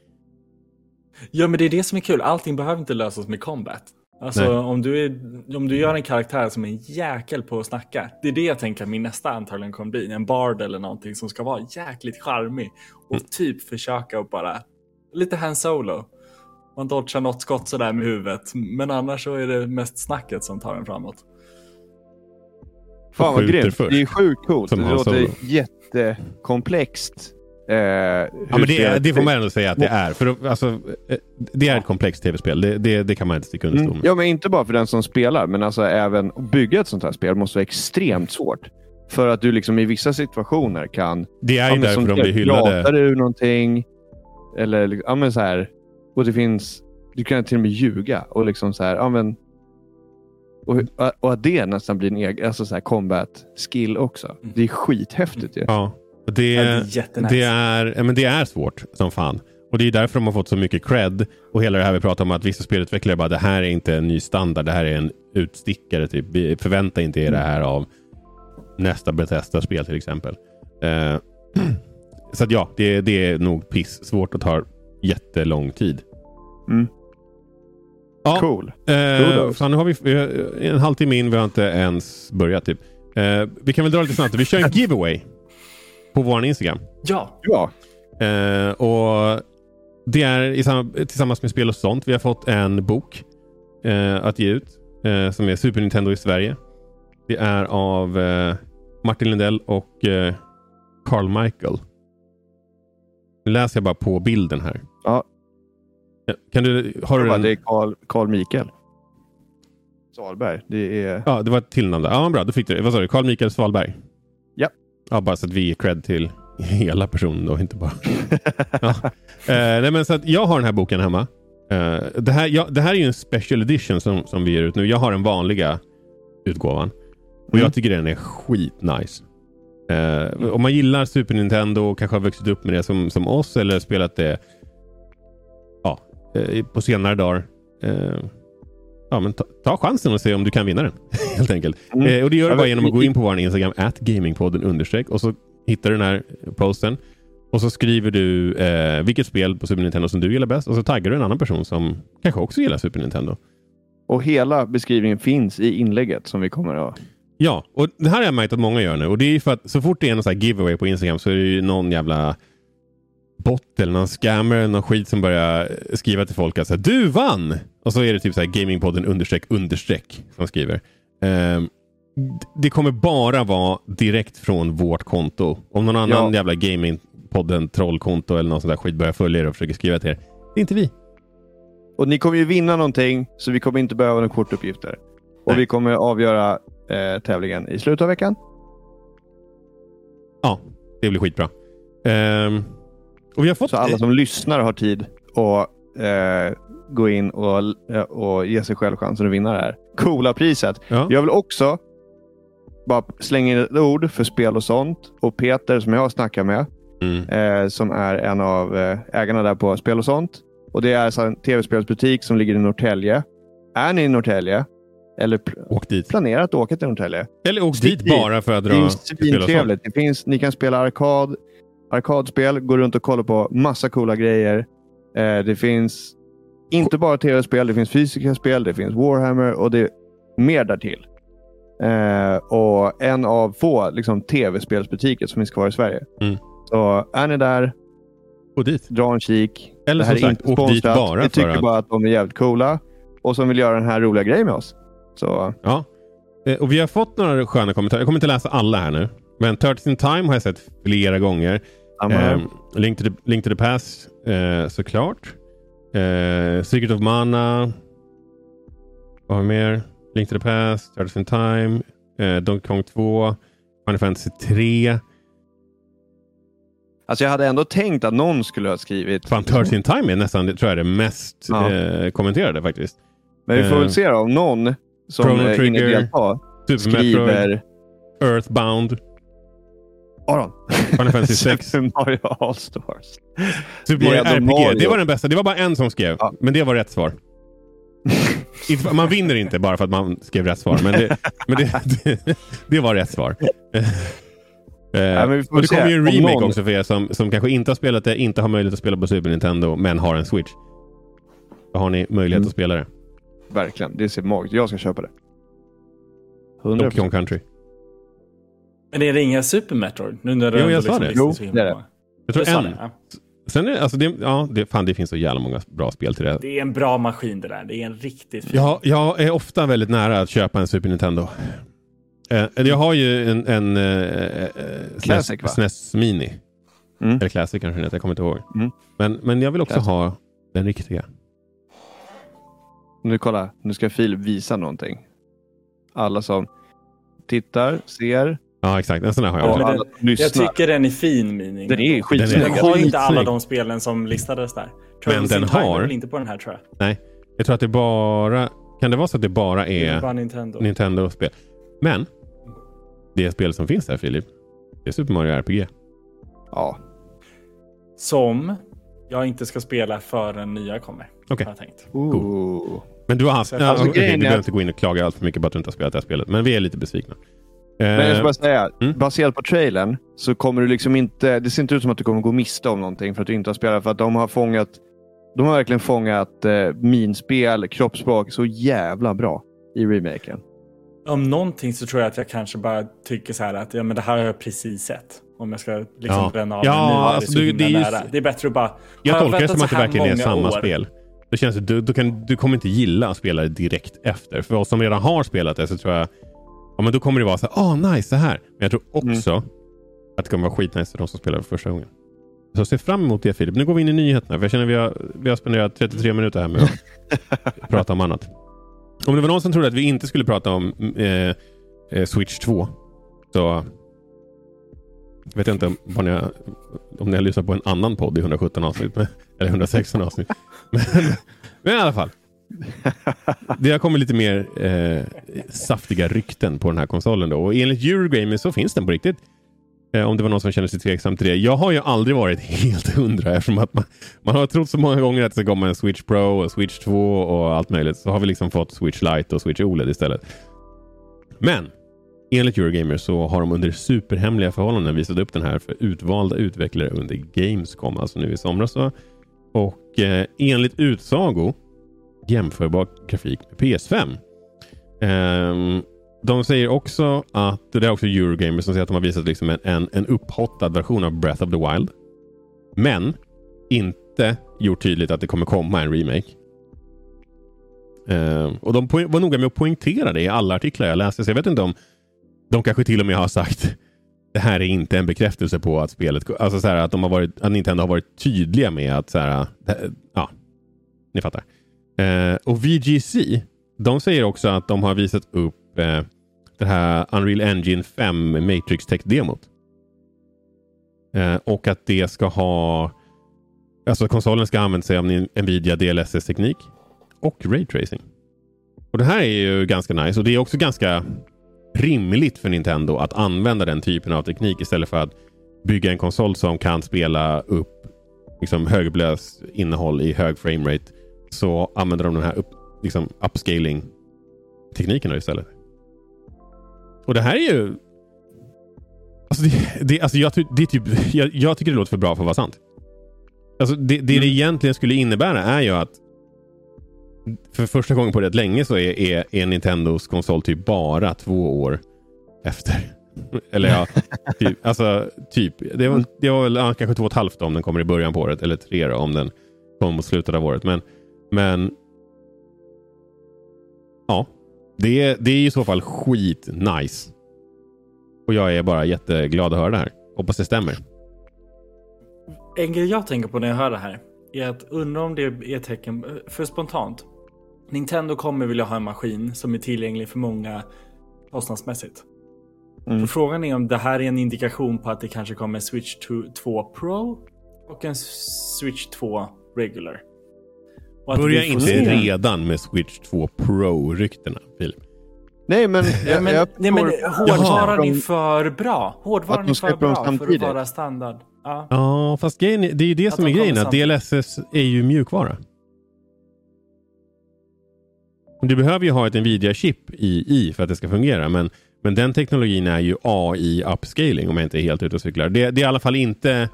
Ja, men det är det som är kul. Allting behöver inte lösas med combat. Alltså om du, är, om du gör en karaktär som är en jäkel på att snacka. Det är det jag tänker att min nästa antagligen kommer bli. En bard eller någonting som ska vara jäkligt charmig. Och Mm. typ försöka att bara, lite hand solo. Man dodgar något skott sådär med huvudet. Men annars så är det mest snacket som tar en framåt. Fan vad grymt. först. Det är sjukt coolt. Som det låter jättekomplext. Eh, Ja, men det, det får man ändå säga att det Ja. är. För alltså, eh, det är ett komplext tv-spel. Det, det, det kan man inte sticka under stol Mm. med. Ja, men inte bara för den som spelar, men alltså även att bygga ett sånt här spel måste vara extremt svårt. För att du liksom i vissa situationer kan... Det är ju men därför som de blir hyllade. Pratar du någonting? Eller liksom- ja, men så här. Och det finns... Du kan till och med ljuga och liksom så här. Ja, men, och, och att det nästan blir en egen alltså så här combat skill också. Det är skithäftigt ju. Ja, det, Ja, det är det, är, men det är svårt som fan. Och det är därför de har fått så mycket cred. Och hela det här vi pratar om att vissa spelutvecklare bara det här är inte en ny standard. Det här är en utstickare. Typ. Vi förväntar inte er det här av nästa Bethesda-spel till exempel. Eh, *clears throat* så ja, det, det är nog piss svårt och tar jättelång tid. Mm. Ja, Cool. Eh, fan, nu har vi har en halvtimme in, vi har inte ens börjat. Typ. Eh, vi kan väl dra lite snabbt. Vi kör en giveaway på vår Instagram. Ja, Ja. Eh, och Det är sam- tillsammans med spel och sånt. Vi har fått en bok eh, att ge ut eh, som är Super Nintendo i Sverige. Det är av eh, Martin Lindell och eh, Carl Michael. Nu läser jag bara på bilden här. Ja. Kan du, har du Bara? Det är Carl, Carl Mikael. Salberg. Det är... Ja, det var ett tillnamn där. Ja, bra. Då fick du det. Vad sa du? Carl Mikael Svalberg? Ja. Bara så att vi ger cred till hela personen då, inte bara... ja. eh, nej, men så att jag har den här boken hemma. Eh, det, här, ja, det här är ju en special edition som, som vi ger ut nu. Jag har den vanliga utgåvan. Och Mm. jag tycker den är skitnice. Eh, om man gillar Super Nintendo och kanske har vuxit upp med det som, som oss eller spelat det ja, eh, på senare dagar. Ja, men ta, ta chansen och se om du kan vinna den. *laughs* Helt enkelt. Mm. Eh, och det gör du bara men- genom att gå in på vår Instagram, at gamingpodden understreck och så hittar du den här posten. Och så skriver du eh, vilket spel på Super Nintendo som du gillar bäst och så taggar du en annan person som kanske också gillar Super Nintendo. Och hela beskrivningen finns i inlägget som vi kommer att... Ja, och det här har jag märkt att många gör nu. Och det är ju för att så fort det är någon sån här giveaway på Instagram så är det ju någon jävla bot eller någon scammer någon skit som börjar skriva till folk att du vann! Och så är det typ så här gamingpodden understreck understreck som skriver. Ehm, det kommer bara vara direkt från vårt konto. Om någon annan Ja. jävla gamingpodden trollkonto eller någon sån där skit börjar följa er och försöker skriva till er. Det är inte vi. Och ni kommer ju vinna någonting, så vi kommer inte behöva några kortuppgifter. Och Nej. vi kommer avgöra eh, tävlingen i slutet av veckan. Ja, det blir skitbra. Ehm, och vi har fått... Så alla som lyssnar har tid att eh, gå in och, eh, och ge sig själv chansen att vinna det här coola priset. ja. Jag vill också bara slänga in ett ord för spel och sånt. Och Peter som jag har snackat med, Mm. eh, som är en av eh, ägarna där på Spel och sånt. Och Det är alltså en tv-spelsbutik som ligger i Norrtälje. Är ni i Norrtälje eller Åk dit. planerar att åka till Norrtälje? Eller åk dit dit. bara för att Det dra är och sånt. svintrevligt. Det finns, ni kan spela arkad, arkadspel, gå runt och kolla på massa coola grejer. Eh, det finns inte bara tv-spel, det finns fysiska spel, det finns Warhammer och det är mer därtill. Eh, och en av få liksom, tv-spelsbutiker som finns kvar i Sverige. Mm. Så är ni där, Och dit. dra en kik. Eller det här som är sagt, inte åk dit sponsrat. bara Vi tycker att... bara att de är jävligt coola och som vill göra den här roliga grejen med oss. Så Ja. Eh, Och vi har fått några sköna kommentarer. Jag kommer inte läsa alla här nu. Men 30 in Time har jag sett flera gånger. Eh, Link, to the, Link to the Past eh, såklart. Eh, Secret of Mana. Vad har vi mer? Link to the Past, 30 in Time, eh, Donkey Kong 2, Final Fantasy 3. Alltså jag hade ändå tänkt att någon skulle ha skrivit. Fan, 30 in Time är nästan det tror jag, det mest Ja. eh, kommenterade faktiskt. Men vi får Eh, väl se då, om någon som inne Trigger, delta Super Metroid, skriver... Earthbound, Aron. Final Fantasy *laughs* 6. Super Mario All-Stars. Super Mario RPG. Mario. Det var den bästa. Det var bara en som skrev. Ja. Men det var rätt svar. *laughs* Man vinner inte bara för att man skrev rätt svar. Men det, men det, det, *laughs* det var rätt svar. Eh, vi får och det kommer ju en remake någon- också för er som, som kanske inte har spelat det, inte har möjlighet att spela på Super Nintendo, men har en Switch. Då har ni möjlighet Mm. att spela det. Verkligen, det ser magiskt Jag ska köpa det. 100%. Donkey Kong Country. Men är det inga Super Metroid? Nu när du Jo, jag sa det. listar Jo, det är det. Jag tror en. det, ja. Sen är det, alltså det, ja, det, fan, det finns så jävla många bra spel till det. Det är en bra maskin det där. Det är en riktigt fin. Jag, jag är ofta väldigt nära att köpa en Super Nintendo. Eh, jag har ju en, en eh, eh, Classic? SNES, SNES Mini. Mm. Eller Classic kanske den heter, jag kommer inte ihåg. Mm. Men, men jag vill också Classic. ha den riktiga. Nu kolla, nu ska Filip visa någonting. Alla som tittar, ser Ja, exakt. En sån där har jag. men det- som lyssnar. Jag tycker den är fin, Mining. Den är Den skitsnygg. är Den har ju inte alla de spelen som listades där. Men Turtles den har- väl inte på den här tror jag. Jag tror att det bara... Kan det vara så att det bara Det är är bara Nintendo. Nintendo-spel? Men det spel som finns där, Filip, det är Super Mario RPG. Ja, Som jag inte ska spela förrän nya kommer. Okej. Tänkt. Ooh. Men du har haft... Alltså, Ja, grejen du behöver inte gå in och klaga allt för mycket på att du inte har spelat det här spelet. Men vi är lite besvikna. Men jag Eh, ska bara säga, Mm. baserat på trailern så kommer du liksom inte... Det ser inte ut som att du kommer gå miste om någonting för att du inte har spelat. För att de har fångat... De har verkligen fångat eh, minspel, kroppsspråk så jävla bra i remaken. Om någonting så tror jag att jag kanske bara tycker så här att ja, men det här har jag precis sett. Om jag ska liksom Ja. bränna av Ja, den nu. är alltså, himla det är ju nära. s- Det är bättre att bara... Jag tolkar det som att det verkligen är samma år? spel. Det känns, du, du, kan, du kommer inte gilla att spela det direkt efter. För oss som redan har spelat det så tror jag... Ja, men då kommer det vara så här, oh, nice, så här. Men jag tror också att det kommer vara skitnice för de som spelar för första gången. Så se fram emot det Filip. Nu går vi in i nyheterna. För jag känner att vi har, vi har spenderat 33 minuter här med att *laughs* prata om annat. Om det var någon som trodde att vi inte skulle prata om eh, eh, Switch 2. Så vet jag inte om, ni har, om ni har lyssnat på en annan podd i 117 avsnitt. *laughs* Eller 116 avsnitt. *laughs* Men, men i alla fall. *laughs* Det har kommit lite mer eh, saftiga rykten på den här konsolen. Då. Och enligt Eurogamer så finns den på riktigt. Eh, om det var någon som kände sig tveksam till det. Jag har ju aldrig varit *laughs* helt hundra eftersom att man, man har trott så många gånger att det ska komma en Switch Pro och Switch 2 och allt möjligt. Så har vi liksom fått Switch Lite och Switch OLED istället. Men enligt Eurogamer så har de under superhemliga förhållanden visat upp den här för utvalda utvecklare under Gamescom, alltså nu i somras. Då. Och eh, enligt utsago jämförbar grafik med PS5. Um, ehm, de säger också att, det är också Eurogamer som säger att de har visat liksom en, en, en upphottad version av Breath of the Wild. Men inte gjort tydligt att det kommer komma en remake. Ehm, och de var noga med att poängtera det i alla artiklar jag läste. Så jag vet inte om de kanske till och med har sagt det här är inte en bekräftelse på att spelet, alltså så här, att, de har varit, att Nintendo har varit tydliga med att så här, det, ja, ni fattar. Eh, och VGC, de säger också att de har visat upp eh, det här Unreal Engine 5 Matrix Tech-demot. Eh, och att det ska ha, alltså konsolen ska använda sig av Nvidia DLSS-teknik och Ray Tracing. Och det här är ju ganska nice och det är också ganska rimligt för Nintendo att använda den typen av teknik istället för att bygga en konsol som kan spela upp liksom, högblös innehåll i hög framerate. Så använder de den här upp, liksom, upscaling teknikerna istället. Och det här är ju... Alltså, det, det, alltså jag, det är typ, jag, jag, tycker det låter för bra för att vara sant. Alltså det, det, mm. det egentligen skulle innebära är ju att för första gången på rätt länge så är, är, är Nintendos konsol typ bara två år efter. Eller ja, *laughs* typ, alltså typ. Det var, det var väl ja, kanske två och ett halvt om den kommer i början på året. Eller tre då, om den kommer mot slutet av året. Men, men ja, det är, det är i så fall skit nice. Och jag är bara jätteglad att höra det här. Hoppas det stämmer. En grej jag tänker på när jag hör det här är att undra om det är ett tecken, för spontant. Nintendo kommer vilja ha en maskin som är tillgänglig för många kostnadsmässigt. Mm. För frågan är om det här är en indikation på att det kanske kommer en Switch 2 Pro och en Switch 2 Regular. Börja inte se... redan med Switch 2 Pro-ryktena, Filip. Nej, men, jag, men, jag nej, men hårdvaran är för bra. Hårdvaran är för bra för att vara standard. Ja, ja fast grejen, det är ju det att som är grejen. Att DLSS är ju mjukvara. Du behöver ju ha ett Nvidia-chip i, i för att det ska fungera. Men, men den teknologin är ju AI-upscaling om jag inte är helt ute och cyklar. Det, det är i alla fall inte...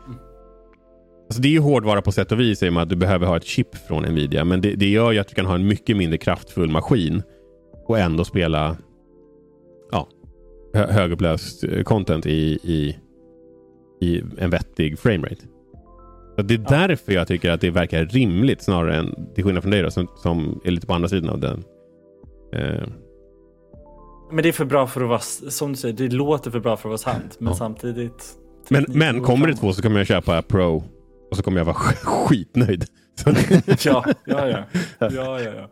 Alltså det är ju hårdvara på sätt och vis i och med att du behöver ha ett chip från Nvidia. Men det, det gör ju att du kan ha en mycket mindre kraftfull maskin och ändå spela ja, högupplöst eh, content i, i, i en vettig framerate. Så det är ja. därför jag tycker att det verkar rimligt snarare än till skillnad från dig då, som, som är lite på andra sidan av den Eh. Men det är för bra för att vara, som du säger, det låter för bra för att vara sant. Men ja. samtidigt. Men, men kommer det två så kommer jag köpa Pro. Och så kommer jag vara *laughs* skitnöjd. *laughs* ja, ja, ja. ja, ja, ja.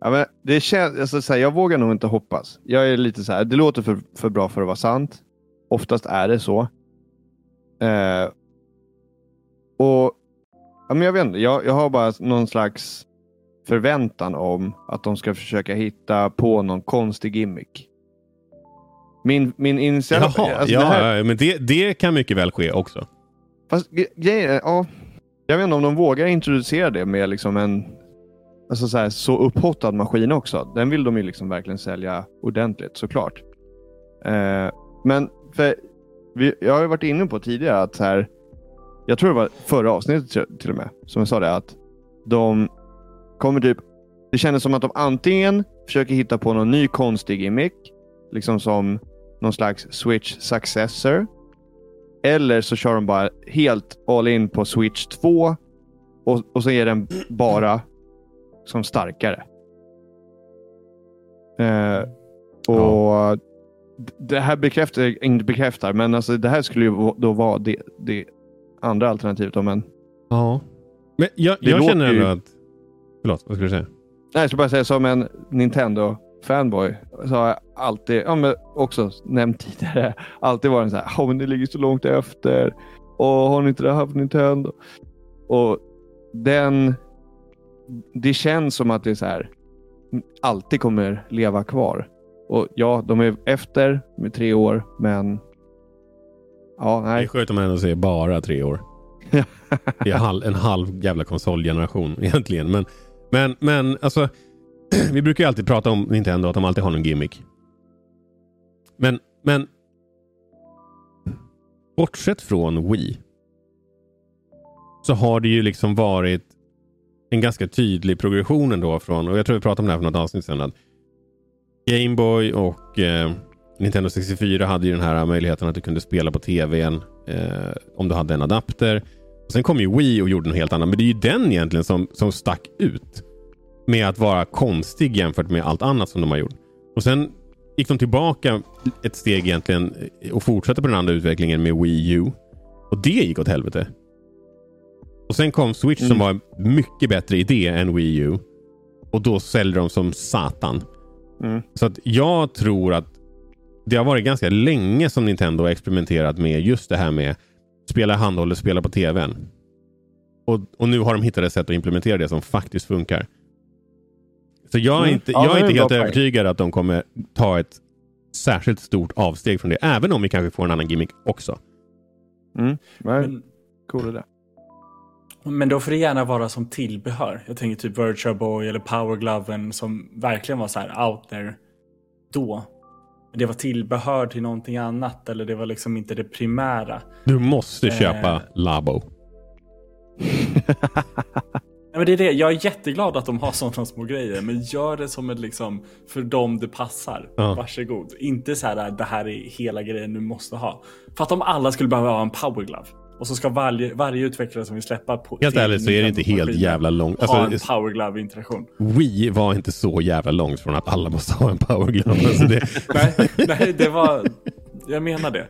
Ja, men det känns, alltså, så här, jag vågar nog inte hoppas. Jag är lite så här, det låter för, för bra för att vara sant. Oftast är det så. Eh, och ja, men jag vet inte, jag, jag har bara någon slags förväntan om att de ska försöka hitta på någon konstig gimmick. Min, min inställning... Jaha, alltså ja, här... men det, det kan mycket väl ske också. Fast grejen ja. Jag vet inte om de vågar introducera det med liksom en alltså så, här, så upphottad maskin också. Den vill de ju liksom verkligen sälja ordentligt såklart. Eh, men för vi, jag har ju varit inne på tidigare att så här, jag tror det var förra avsnittet till och med, som jag sa det, att de kommer typ, det kändes som att de antingen försöker hitta på någon ny konstig gimmick, liksom som någon slags Switch successor. Eller så kör de bara helt all in på Switch 2 och, och så är den bara som starkare. Eh, och ja. Det här bekräftar, inte bekräftar, men alltså det här skulle ju då vara det, det andra alternativet. Men ja. Men jag, jag känner ändå att Förlåt, vad skulle du säga? Nej, jag skulle bara säga som en Nintendo-fanboy så alltid, ja, men också nämnt tidigare, alltid varit så här, oh, men ni ligger så långt efter. Och har ni inte det haft Nintendo? Och den, det känns som att det är så här, alltid kommer leva kvar. Och ja, de är efter med tre år, men ja, nej. Det är skönt om man ändå säger bara tre år. det är en halv jävla konsolgeneration egentligen. Men men, men alltså, *clears throat* vi brukar ju alltid prata om Nintendo, att de alltid har någon gimmick. Men, men bortsett från Wii så har det ju liksom varit en ganska tydlig progression ändå från, och jag tror vi pratade om det här för något avsnitt sedan, att Gameboy och eh, Nintendo 64 hade ju den här möjligheten att du kunde spela på tvn eh, om du hade en adapter. Och sen kom ju Wii och gjorde något helt annat. Men det är ju den egentligen som, som stack ut. Med att vara konstig jämfört med allt annat som de har gjort. Och sen gick de tillbaka ett steg egentligen och fortsatte på den andra utvecklingen med Wii U. Och det gick åt helvete. Och sen kom Switch som Mm. var en mycket bättre idé än Wii U. Och då säljer de som satan. Mm. Så att jag tror att det har varit ganska länge som Nintendo har experimenterat med just det här med spela i handhållet, spela på tvn. Och, och nu har de hittat ett sätt att implementera det som faktiskt funkar. Så jag är Mm. inte, Ja, jag det är inte helt övertygad att de kommer ta ett särskilt stort avsteg från det. Även om vi kanske får en annan gimmick också. Mm. Men, cool idé. men då får det gärna vara som tillbehör. Jag tänker typ Virtual Boy eller Power Gloven som verkligen var så här out there då. Men det var tillbehör till någonting annat eller det var liksom inte det primära. Du måste Eh. köpa Labo. *laughs* Nej, men det är det. Jag är jätteglad att de har sådana små grejer. Men gör det som ett liksom för dem det passar. Ja. Varsågod. Inte så här det här är hela grejen du måste ha. För att om alla skulle behöva ha en power glove. Och så ska varje, varje utvecklare som vill släppa på Helt ärligt så är det inte helt jävla långt. Ha en Alltså, power glove interaktion. Wii var inte så jävla långt från att alla måste ha en power glove. Alltså det, *laughs* nej, nej, det var... Jag menar det.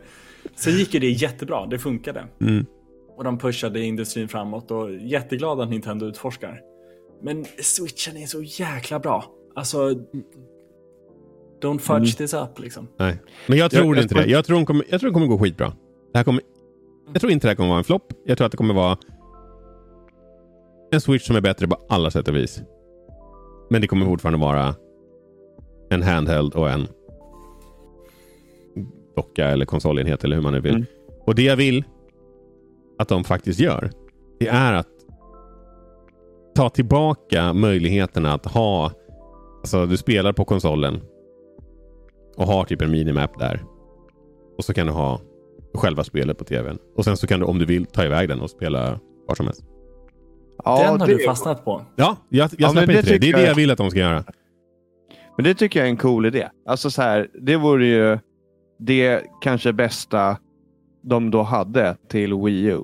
Så gick ju det jättebra. Det funkade. mm. Och de pushade industrin framåt och jätteglad att Nintendo utforskar. Men switchen är så jäkla bra. Alltså... Don't fudge Mm. this up liksom. Nej. Men jag tror jag inte tror- det. Jag tror, de kommer, jag tror det kommer gå skitbra. Det här kommer, jag tror inte det här kommer vara en flopp. Jag tror att det kommer vara en Switch som är bättre på alla sätt och vis. Men det kommer fortfarande vara en handheld och en docka eller konsolenhet eller hur man nu vill. Mm. Och det jag vill att de faktiskt gör, det är att ta tillbaka möjligheterna att ha, alltså du spelar på konsolen och har typ en minimap där. Och så kan du ha själva spelet på tvn. Och sen så kan du om du vill ta iväg den och spela var som helst. Ja, Den har det, du fastnat på. Ja, jag, jag Ja, släpper det inte det. Det är tycker det jag- jag vill att de ska göra. Men det tycker jag är en cool idé. Alltså så här, det vore ju det kanske bästa de då hade till Wii U.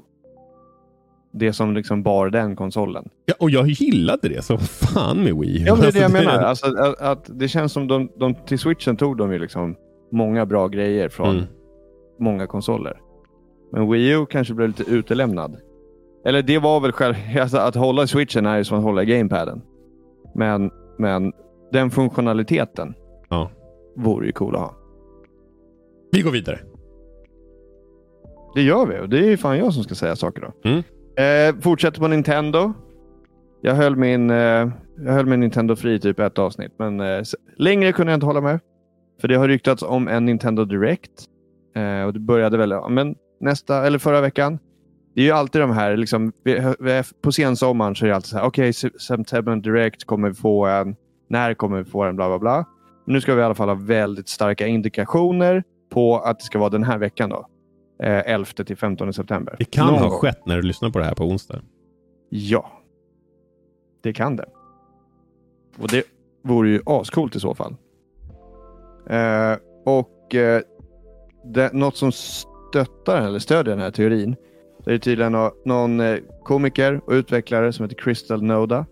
Det som liksom bar den konsolen. Ja, och jag gillade det som fan med Wii. Ja, men det är det jag Alltså, menar. Alltså, att, att det känns som de, de till switchen tog de ju liksom många bra grejer från Mm. många konsoler. Men Wii U kanske blev lite utelämnad. Eller det var väl själv, *laughs* alltså, att hålla switchen är ju som att hålla gamepaden. Men, men den funktionaliteten Ja. vore ju cool att ha. Vi går vidare. Det gör vi och det är ju fan jag som ska säga saker då. Mm. Eh, fortsätter på Nintendo. Jag höll min, eh, jag höll min Nintendo fri typ ett avsnitt, men eh, längre kunde jag inte hålla med. För det har ryktats om en Nintendo Direct. Eh, och det började väl men nästa, eller förra veckan. Det är ju alltid de här, liksom, på sensommaren så är det alltid så här, okej, okay, September Direct kommer vi få en, när kommer vi få en, bla bla bla. Men nu ska vi i alla fall ha väldigt starka indikationer på att det ska vara den här veckan då. Eh, 11 till 15 september. Det kan Någon ha skett när du lyssnar på det här på onsdag. Ja. Det kan det. Och det vore ju ascoolt i så fall. Eh, och eh, det, något som stöttar eller stödjer den här teorin. Det är tydligen nå- någon eh, komiker och utvecklare som heter Crystal Noda.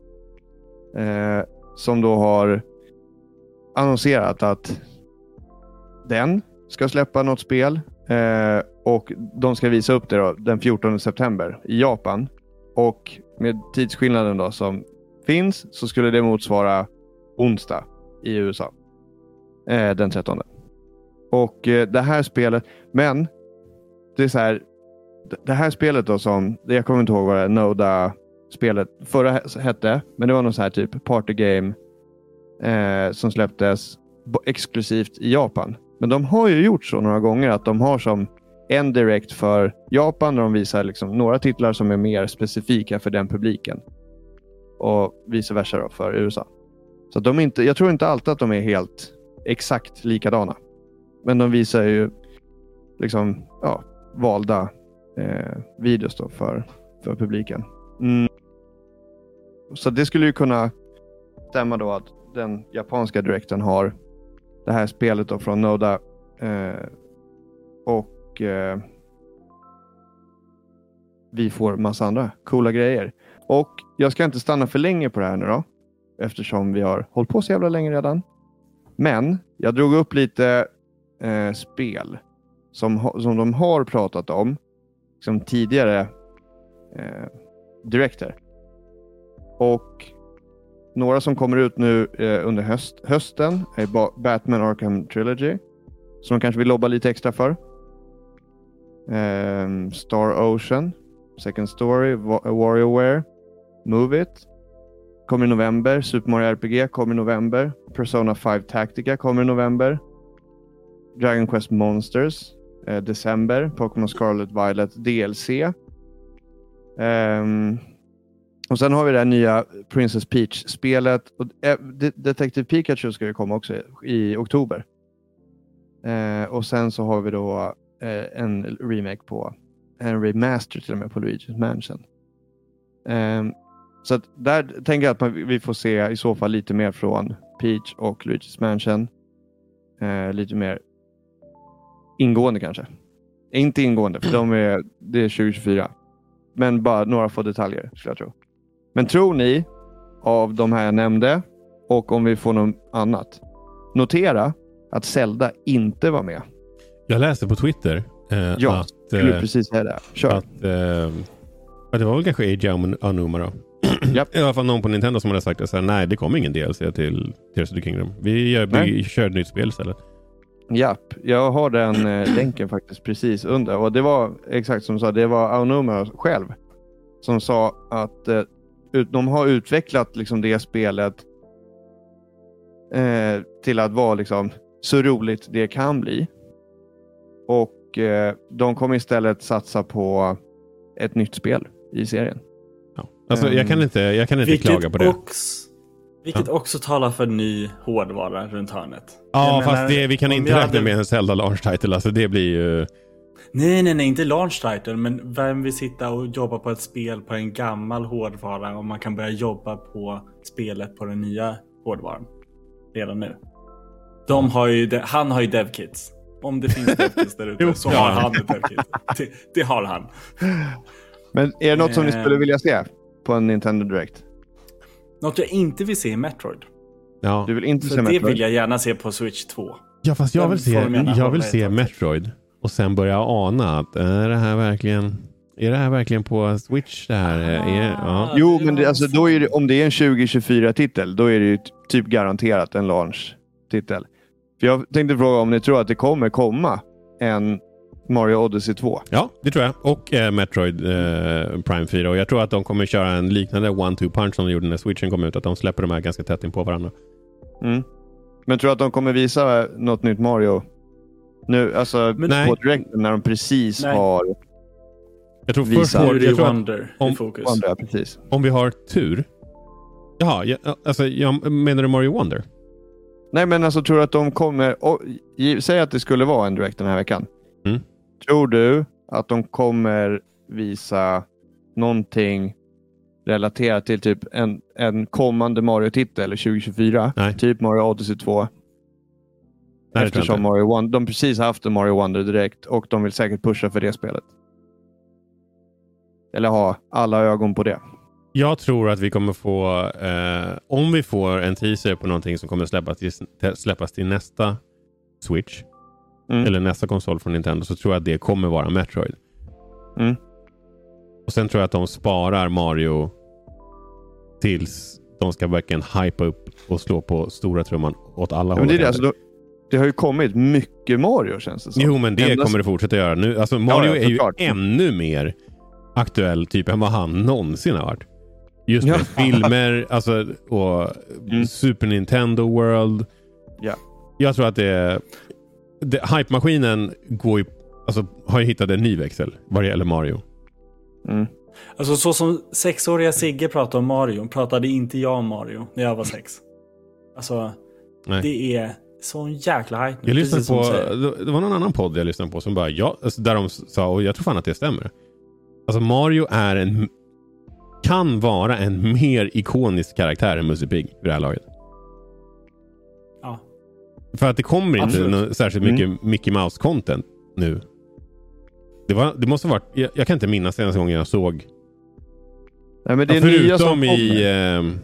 Eh, som då har annonserat att den ska släppa något spel. Eh, och de ska visa upp det då, den 14 september i Japan. Och med tidsskillnaden då som finns så skulle det motsvara onsdag i USA. Eh, den 13. Och eh, det här spelet, men det är så här. Det här spelet då som, jag kommer inte ihåg vad det Noda spelet förra hette, men det var någon så här typ party game eh, som släpptes exklusivt i Japan. Men de har ju gjort så några gånger att de har som en direkt för Japan där de visar liksom några titlar som är mer specifika för den publiken. Och vice versa då för USA. Så att de inte, jag tror inte alltid att de är helt exakt likadana. Men de visar ju liksom ja, valda eh, videos då för, för publiken. Mm. Så det skulle ju kunna stämma då att den japanska direkten har det här spelet då från Noda eh, och eh, vi får massa andra coola grejer. Och jag ska inte stanna för länge på det här nu då. Eftersom vi har hållit på så jävla länge redan. Men Jag drog upp lite eh, spel som, som de har pratat om som tidigare eh, director. Och några som kommer ut nu eh, under höst, hösten är ba- Batman Arkham Trilogy. Som de kanske vill lobba lite extra för um, Star Ocean, Second Story, Warriorware, Move It. Kommer i november. Super Mario RPG kommer i november. Persona 5 Tactica kommer i november. Dragon Quest Monsters, eh, december. Pokémon Scarlet Violet DLC. Um, ehm, och sen har vi det här nya Princess Peach-spelet. Och, eh, Detective Pikachu ska ju komma också i, i oktober. Eh, och sen så har vi då eh, en remake på, en remaster till och med på Luigi's Mansion. Eh, så att där tänker jag att man, vi får se i så fall lite mer från Peach och Luigi's Mansion. Eh, lite mer ingående kanske. Inte ingående, för de är, det är 2024. Men bara några få detaljer skulle jag tro. Men tror ni av de här jag nämnde och om vi får något annat. Notera att Zelda inte var med. Jag läste på Twitter eh, Ja, att, Skulle eh, precis säga det. Kör. att eh, ja, det var väl kanske Eiji Aonuma då. *clears throat* Japp. I alla fall någon på Nintendo som hade sagt att nej, det kommer ingen DLC till Tears of the Kingdom. Vi, gör, vi Nej. kör ett nytt spel istället. Japp, jag har den eh, *clears throat* länken faktiskt precis under. Och det var exakt som du sa, det var Aonuma själv som sa att eh, ut, de har utvecklat liksom det spelet eh, till att vara liksom så roligt det kan bli. Och eh, de kommer istället satsa på ett nytt spel i serien. Ja. Alltså, jag kan Ehm, inte, jag kan inte klaga på det. Också, vilket också talar för ny hårdvara runt hörnet. Ja, Jag fast menar, det, vi kan inte räkna hade- med en Zelda launch title. Alltså, det blir ju... Nej, nej, nej, inte launch title, men vem vill sitta och jobba på ett spel på en gammal hårdvara om man kan börja jobba på spelet på den nya hårdvaran redan nu? De har ju, han har ju devkits. Om det finns devkits där Jo, ute så har han ett devkit. Det, det har han. Men är det något som ni Eh. skulle vilja se på en Nintendo Direct? Något jag inte vill se är Metroid. Ja. Du vill inte Så se det Metroid? vill jag gärna se på Switch 2. ja, fast jag Den vill se, jag vill se. Metroid. Och sen börja ana att är det här verkligen... Är det här verkligen på Switch det här? Är, ja. Jo, men det, alltså, då är det, om det är en 2024-titel, då är det ju typ garanterat en launch-titel. För jag tänkte fråga om ni tror att det kommer komma en Mario Odyssey 2? ja, det tror jag. Och eh, Metroid eh, Prime 4. Och jag tror att de kommer köra en liknande one-two punch som de gjorde när Switchen kom ut. Att de släpper de här ganska tätt in på varandra. Mm. Men tror du att de kommer visa något nytt Mario? Nu, alltså Men- Nej. på direkten när de precis Nej. har... Jag tror Visa. först får, jag ju tror Wonder om- i fokus. Andra, precis. om vi har tur. Jaha, ja, alltså, jag, menar du Mario Wonder? Nej, men alltså tror du att de kommer... Och, säg att det skulle vara en direkt den här veckan. Mm. Tror du att de kommer visa någonting relaterat till typ en, en kommande Mario-titel 2024? Nej. Typ Mario Odyssey 2. Nej, Eftersom. Mario Wonder, de precis haft en Mario Wonder direkt och de vill säkert pusha för det spelet. Eller ha alla ögon på det. Jag tror att vi kommer få, eh, om vi får en teaser på någonting som kommer släppas till, släppas till nästa Switch, Mm. eller nästa konsol från Nintendo, så tror jag att det kommer vara Metroid. Mm. Och Sen tror jag att de sparar Mario tills de ska verkligen hypa upp och slå på stora trumman åt alla håll men det, det, alltså, då, det har ju kommit mycket Mario känns det som. Jo, men det Ända- kommer det fortsätta göra. Nu, alltså Mario Ja, ja, är ju ännu mer aktuell typ än vad han någonsin har varit. Just med filmer *laughs* alltså, och Mm. Super Nintendo World. Ja. Jag tror att det, det Hype-maskinen går ju, alltså, har ju hittat en ny växel vad det gäller Mario. Mm. Alltså så som sexåriga Sigge pratade om Mario, pratade inte jag om Mario när jag var sex. Alltså, Nej. det är sån jäkla hype. Jag lyssnade på, det var någon annan podd jag lyssnade på som bara, ja, alltså, där de sa, och jag tror fan att det stämmer. Alltså Mario är en, kan vara en mer ikonisk karaktär än Musse Pigg vid det här laget. Ja. För att det kommer inte Absolut. särskilt mycket Mickey Mouse-content nu. Det, var, det måste varit, jag, jag kan inte minnas senaste gången jag såg. Nej, men det Ja, är nya som förutom i... ehm,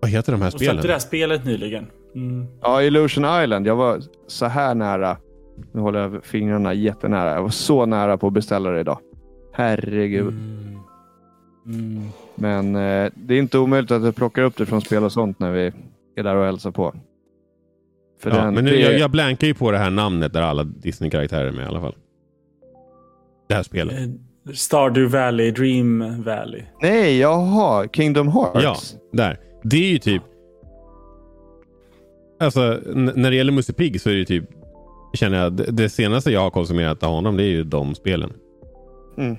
Vad heter de här Och släppte det spelen? här spelet nyligen. Mm. Ja, Illusion Island. Jag var så här nära. Nu håller jag fingrarna jättenära. Jag var så nära på att beställa det idag. Herregud. Mm. Mm. Men eh, det är inte omöjligt att vi plockar upp det från spel och sånt när vi är där och hälsar på. För Ja, den, men nu, det, jag, jag blankar ju på det här namnet där alla Disney-karaktärer är med i alla fall. Det här spelet. Eh, Stardew Valley, Dream Valley. Nej, jaha. Kingdom Hearts. Ja, där. Det är ju typ... Alltså, när det gäller Musse Pigg så är det ju typ... Känner jag, det, det senaste jag har konsumerat av honom det är ju de spelen. Mm.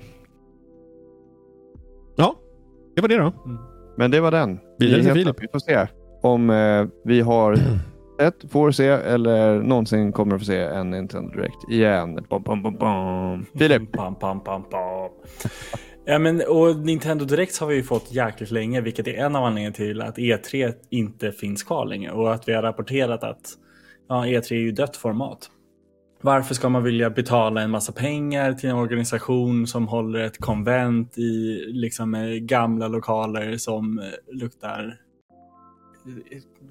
Ja, det var det då. Men det var den. Vidare till. Filip. Vi får se om eh, vi har *clears throat* sett, får se eller någonsin kommer att få se en Nintendo Direct igen. Bom, bom, bom, bom. Filip. Pam, pam, pam, pam. Ja, men, och Nintendo Direct har vi ju fått jäkligt länge, vilket är en av anledningarna till att E3 inte finns kvar längre. Och att vi har rapporterat att ja, E3 är ju dött format. Varför ska man vilja betala en massa pengar till en organisation som håller ett konvent i liksom, eh, gamla lokaler som eh, luktar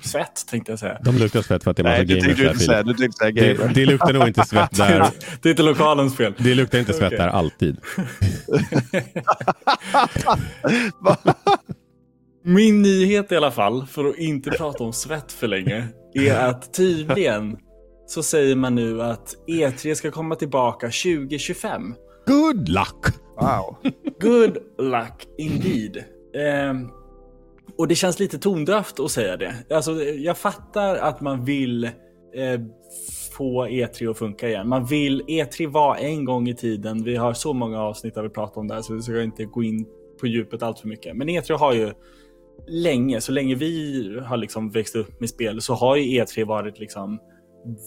svett, tänkte jag säga. De luktar svett för att det är massa Nej, du gamers där inte säga. Du tänkte säga Det, gamer. det luktar nog inte svett *laughs* där. Det är inte lokalens fel. Det luktar inte svett där alltid. *laughs* Min nyhet i alla fall, för att inte prata om svett för länge, är att tydligen så säger man nu att E3 ska komma tillbaka 2025. Good luck! Wow. *laughs* Good luck indeed. Ehm, och det känns lite tondövt att säga det. Alltså, jag fattar att man vill eh, få E3 att funka igen. Man vill, E3 var en gång i tiden, vi har så många avsnitt där vi pratar om det här så vi ska inte gå in på djupet allt för mycket. Men E3 har ju länge, så länge vi har liksom växt upp med spel så har ju E3 varit liksom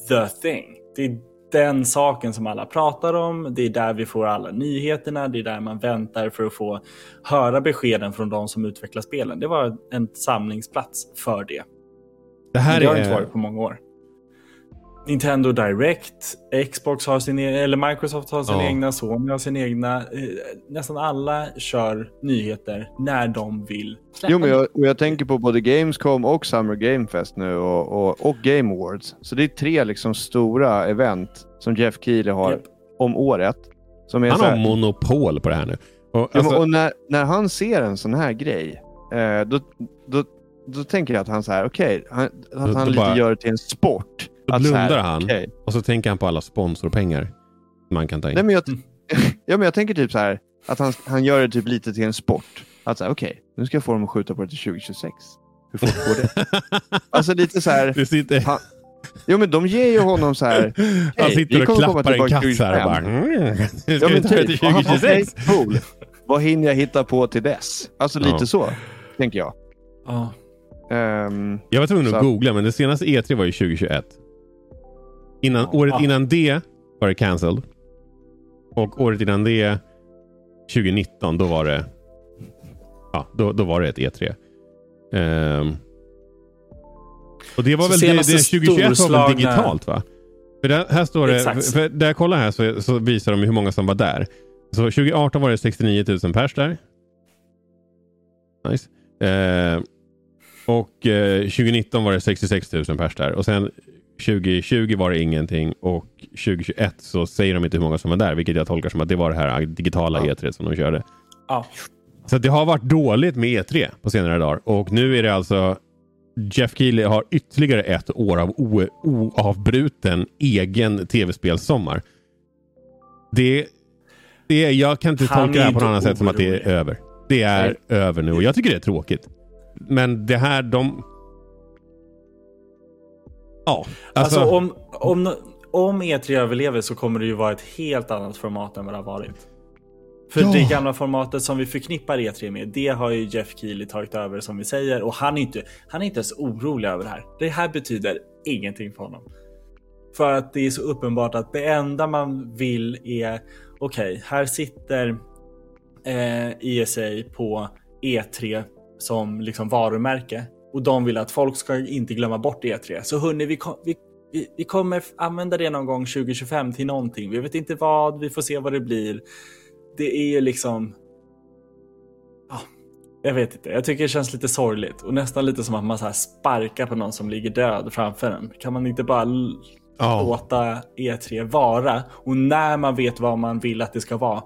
the thing. Det är den saken som alla pratar om. Det är där vi får alla nyheterna. Det är där man väntar för att få höra beskeden från de som utvecklar spelen. Det var en samlingsplats för det. Det här det har inte varit på många år. Nintendo Direct, Xbox har sin e- eller Microsoft har sin Ja. egna, Sony har sin egna. Eh, nästan alla kör nyheter när de vill släppa Jo, men jag, och jag tänker på både Gamescom och Summer Game Fest nu och, och, och Game Awards. Så det är tre liksom stora event som Jeff Keely har Japp. om året. Som är Han så har monopol på det här nu. Och, ja, alltså, och när, när han ser en sån här grej, eh, då, då, då tänker jag att han så här, okej, han, att han lite bara- gör det till en sport. Då Att så här, blundar han. okej. och så tänker han på alla sponsorpengar man kan ta in. Nej, men jag, Mm. *laughs* ja, men jag tänker typ så här, att han, han gör det typ lite till en sport. Att säga, okej, nu ska jag få dem att skjuta på det till 2026. Hur fort går det? *laughs* alltså lite så här, sitter... han, jo men de ger ju honom så här, Han Hej, sitter och klappar en katt så här och bara... 2025. Mm, nu ska Ja, men till typ. Aha, 2026. okej, cool. Vad hinner jag hitta på till dess? Alltså lite Ja. så, tänker jag. Ja. Ehm, Jag var tvungen att googla, men det senaste E3 var ju 2021. Innan, året innan det var det cancelled. Och året innan det, 2019, då var det ja, då, då var det ett E3. Ehm, och det var Så väl det, det senaste 2021 var väl digitalt va? För där, här står det, för, för där jag kollar här så, så visar de hur många som var där. Så 2018 var det 69 000 pers där. Nice. Eh, och eh, 2019 var det 66 000 pers där. Och sen 2020 var det ingenting och 2021 så säger de inte hur många som var där, vilket jag tolkar som att det var det här digitala Ja. E3 som de körde. Ja. Så det har varit dåligt med E3 på senare dagar och nu är det alltså Jeff Keely har ytterligare ett år av oavbruten egen tv-spelssommar. Det, det är, jag kan inte Han tolka det här är på något annat sätt som att det är över. Det är över nu och jag tycker det är tråkigt. Men det här, de... Ja, alltså... Alltså, om, om, om E3 överlever så kommer det ju vara ett helt annat format än vad det har varit. För Ja. det gamla formatet som vi förknippar E3 med, det har ju Jeff Keely tagit över som vi säger. Och han är inte, han är inte ens orolig över det här. Det här betyder ingenting för honom. För att det är så uppenbart att det enda man vill är, okej, här sitter eh, ESA på E3 som liksom varumärke. Och de vill att folk ska inte glömma bort E3. Så hörni, vi, kom, vi, vi, vi kommer använda det någon gång 2025 till någonting. Vi vet inte vad, vi får se vad det blir. Det är ju liksom... Ja, Jag vet inte, jag tycker det känns lite sorgligt och nästan lite som att man så sparkar på någon som ligger död framför en. Kan man inte bara Ja. låta E3 vara och när man vet vad man vill att det ska vara,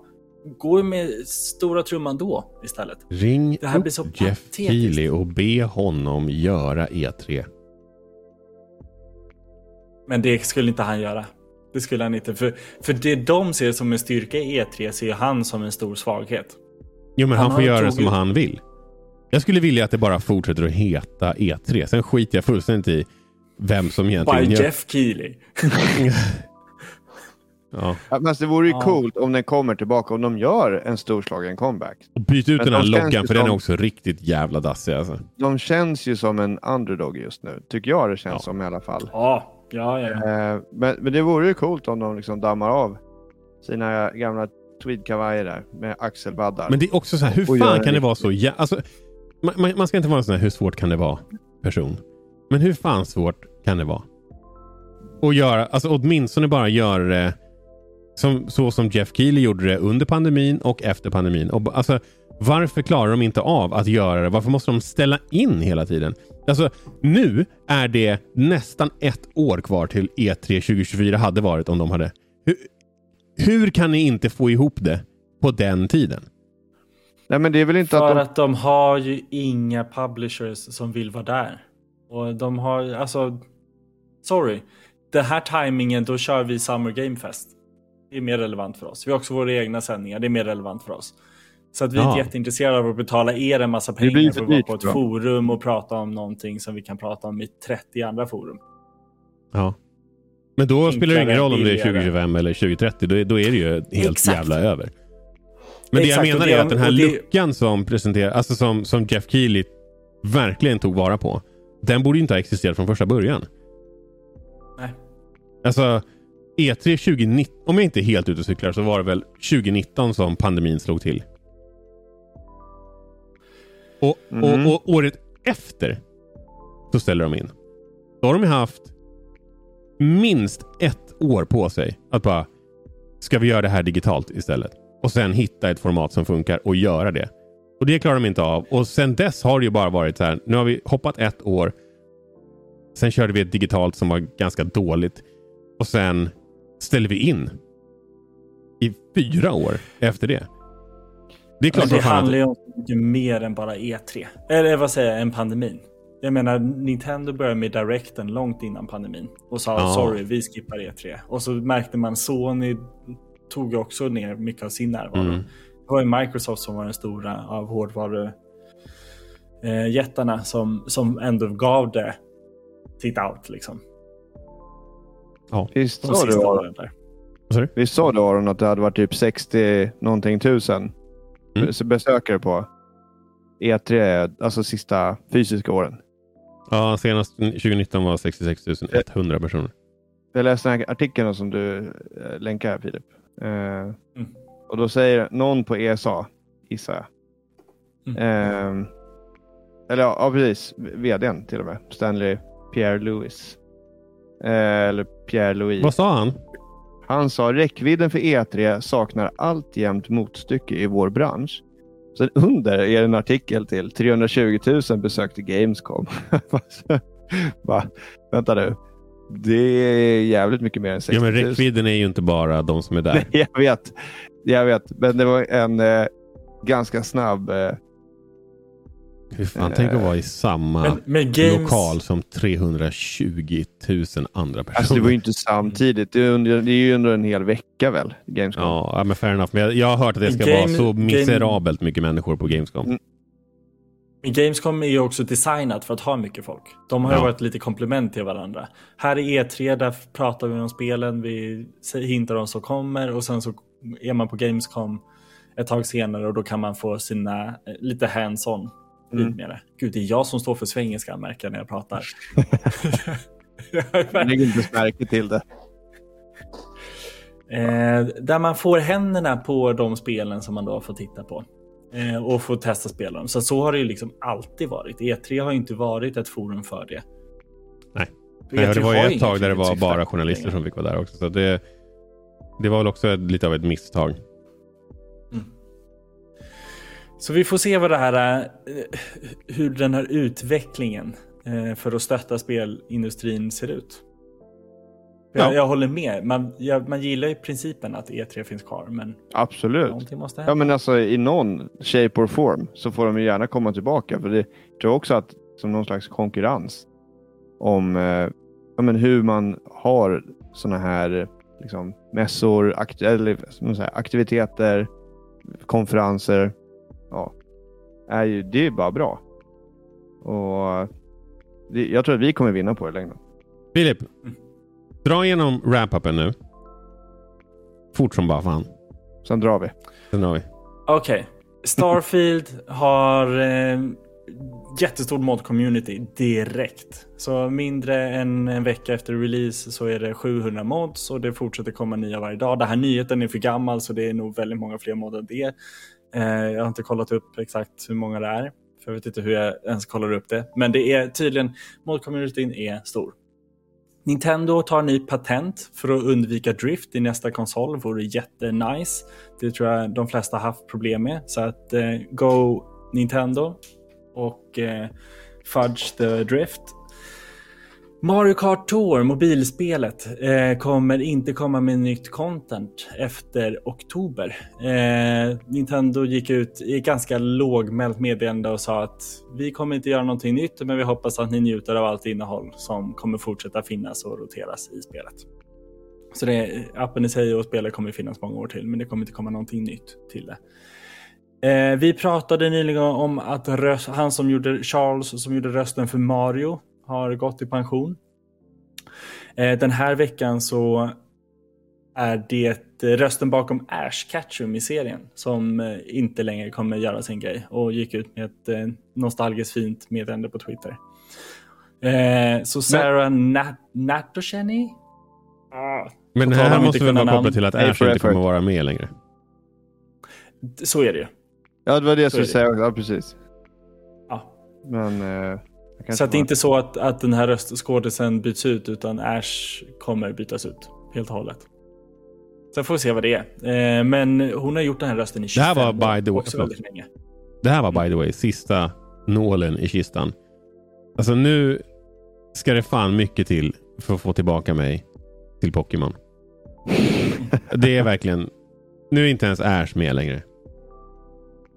gå med stora trumman då istället. Ring Det här blir så Jeff. Keely och be honom göra E E3. Men det skulle inte han göra. Det skulle han inte. För, för det de ser som en styrka i E3 ser han som en stor svaghet. Jo, men Han han, får göra tagit- som han vill. Jag skulle vilja att det bara fortsätter att heta E3. Sen skiter jag fullständigt i vem som By egentligen gör... Jeff Keely. *laughs* *laughs* Ja. Ja, men alltså, det vore ju Ja. coolt om den kommer tillbaka, om de gör en storslagen comeback. Och byt ut Men den här de loggan för den är också riktigt jävla dassig alltså. De känns ju som en underdog just nu, tycker jag det känns Ja. som i alla fall. Ja, ja, ja. Eh, men, men det vore ju coolt om de liksom dammar av sina gamla tweedkavajer där med axelvaddar. Men det är också så här, hur fan kan det vara så jä... alltså, man, man, man ska inte vara en sån här, hur svårt kan det vara person. Men hur fan svårt kan det vara? Och göra, alltså åtminstone bara göra det som, så som Jeff Keely gjorde det under pandemin och efter pandemin. Och, alltså, varför klarar de inte av att göra det? Varför måste de ställa in hela tiden? Alltså, nu är det nästan ett år kvar till E E3 2024 hade varit om de hade... Hur, hur kan ni inte få ihop det på den tiden? Nej, men det är väl inte För att de... att de har ju inga publishers som vill vara där. Och de har, alltså, sorry. Den här timingen, då kör vi Summer Game Fest. Det är mer relevant för oss. Vi har också våra egna sändningar, det är mer relevant för oss. Så att vi är Ja. inte jätteintresserade av att betala er en massa pengar för att vara dyrt på ett forum och prata om någonting som vi kan prata om i 30 andra forum. Ja. Men då spelar det ingen roll om det är billigare. 2025 eller 2030. Då är, då är det ju helt Exakt. jävla över. Men Exakt, det jag menar det- är att den här det- luckan som presenterar, alltså som, som Jeff Keely verkligen tog vara på. Den borde ju inte ha existerat från första början. Nej. Alltså E3 2019, om jag inte är helt ute och cyklar så var det väl 2019 som pandemin slog till. Och, Mhm. och, och året efter så ställer de in. Då har de haft minst ett år på sig att bara ska vi göra det här digitalt istället? Och sen hitta ett format som funkar och göra det. Och det klarar de inte av. Och sen dess har det ju bara varit så här. Nu har vi hoppat ett år. Sen körde vi ett digitalt som var ganska dåligt. Och sen ställer vi in. I fyra år efter det. Det är klart det fan handlar ju om mycket mer än bara E3. Eller vad säger jag, än pandemin. Jag menar, Nintendo började med Directen långt innan pandemin och sa Ja. sorry, vi skippar E3. Och så märkte man Sony tog också ner mycket av sin närvaro. Mm. Det var ju Microsoft som var den stora av hårdvaru eh, som, som ändå gav det sitt out liksom. Visst De sa du Aron? du? Visst sa du Aron att det hade varit typ 60 någonting tusen Mm. bes- besökare på E3, alltså sista fysiska åren. Ja, senast 2019 var 66 100 personer. Jag läste den här artikeln som du eh, länkar här Filip. Eh, Mm. Och då säger någon på ESA, gissar jag. Mm. Eh, eller ja, ja, precis. VDn till och med. Stanley Pierre Lewis. Eh, eller Pierre Louis. Vad sa han? Han sa räckvidden för E3 saknar alltjämt motstycke i vår bransch. Sen under är en artikel till 320 000 besökte Gamescom. *laughs* Va? Vänta nu. Det är jävligt mycket mer än 60 Ja, 000. men räckvidden är ju inte bara de som är där. *laughs* Nej, jag vet. Jag vet. Men det var en eh, ganska snabb... Eh, Hur fan, tänk att vara i samma Men, men games, lokal som 320 000 andra personer. alltså det var ju inte samtidigt. Det är, under, det är ju under en hel vecka väl? Gamescom. Ja, men fair enough. Men jag, jag har hört att det ska Game- vara så game- miserabelt mycket människor på Gamescom. Mm. Men Gamescom är ju också designat för att ha mycket folk. De har ju Ja. varit lite komplement till varandra. Här i E3 där pratar vi om spelen, vi hintar om som kommer och sen så är man på Gamescom ett tag senare och då kan man få sina eh, lite hands-on Mm. lite mer. Gud, det är jag som står för svengelska märker jag när jag pratar. *laughs* Lägg inte märke till det. Eh, där man får händerna på de spelen som man då får titta på. Eh, och får testa spela dem. Så så har det ju liksom alltid varit. E3 har ju inte varit ett forum för det. Nej. För Nej, E3 det var ju ett tag där det var bara journalister som fick vara där också. Så det, det var väl också ett, lite av ett misstag. Så vi får se vad det här är, eh, hur den här utvecklingen eh, för att stötta spelindustrin ser ut. Jag, Ja. jag håller med. Man, jag, man gillar ju principen att E3 finns kvar, men Absolut. någonting måste Ja, hända. men alltså i någon shape or form så får de ju gärna komma tillbaka. För det jag tror också att som någon slags konkurrens om eh, ja, men hur man har sådana här liksom, mässor, akt eller, säger, aktiviteter, konferenser. Är ju, det är bara bra. Och det, Jag tror att vi kommer vinna på det längden. Filip, dra igenom wrap-upen nu. Fort som bara fan. Sen drar vi. Sen drar vi. Okej. Starfield har eh, jättestort mod-community direkt. Så mindre än en vecka efter release så är det 700 mods och det fortsätter komma nya varje dag. Den här nyheten är för gammal så det är nog väldigt många fler mod än det. Eh, jag har inte kollat upp exakt hur många det är. För jag vet inte hur jag ens kollar upp det. Men det är tydligen, mod-communityn är stor. Nintendo tar ny patent för att undvika drift i nästa konsol. vore jättenice. Det tror jag de flesta har haft problem med. Så att eh, Go Nintendo och eh, Fudge the Drift. Mario Kart Tour, mobilspelet, eh, kommer inte komma med nytt content efter oktober. Eh, Nintendo gick ut i ett ganska lågmält meddelande och sa att vi kommer inte göra någonting nytt, men vi hoppas att ni njuter av allt innehåll som kommer fortsätta finnas och roteras i spelet. Så det, appen i sig och spelet kommer finnas många år till, men det kommer inte komma någonting nytt till det. Eh, vi pratade nyligen om att röst, han som gjorde Charles som gjorde rösten för Mario har gått i pension. Eh, den här veckan så är det rösten bakom Ash Ketchum i serien som eh, inte längre kommer göra sin grej och gick ut med ett eh, nostalgiskt fint meddelande på Twitter. Så Sarah Nat Natosheni? Ah, Men På det här måste väl vara kopplat till att Ash inte kommer vara med längre. så är det ju. Ja, det var det jag skulle säga. Ja, precis. Ja. Men... Eh, Så att det är inte så att, att den här röstskådisen byts ut utan Ash kommer bytas ut helt och hållet. Sen får vi se vad det är. Eh, men hon har gjort den här rösten i Det 25 här var år. by the way- väldigt länge. Det här var by the way sista nålen i kistan. Alltså nu ska det fan mycket till för att få tillbaka mig till Pokémon. Det är verkligen... Nu är inte ens Ash med längre.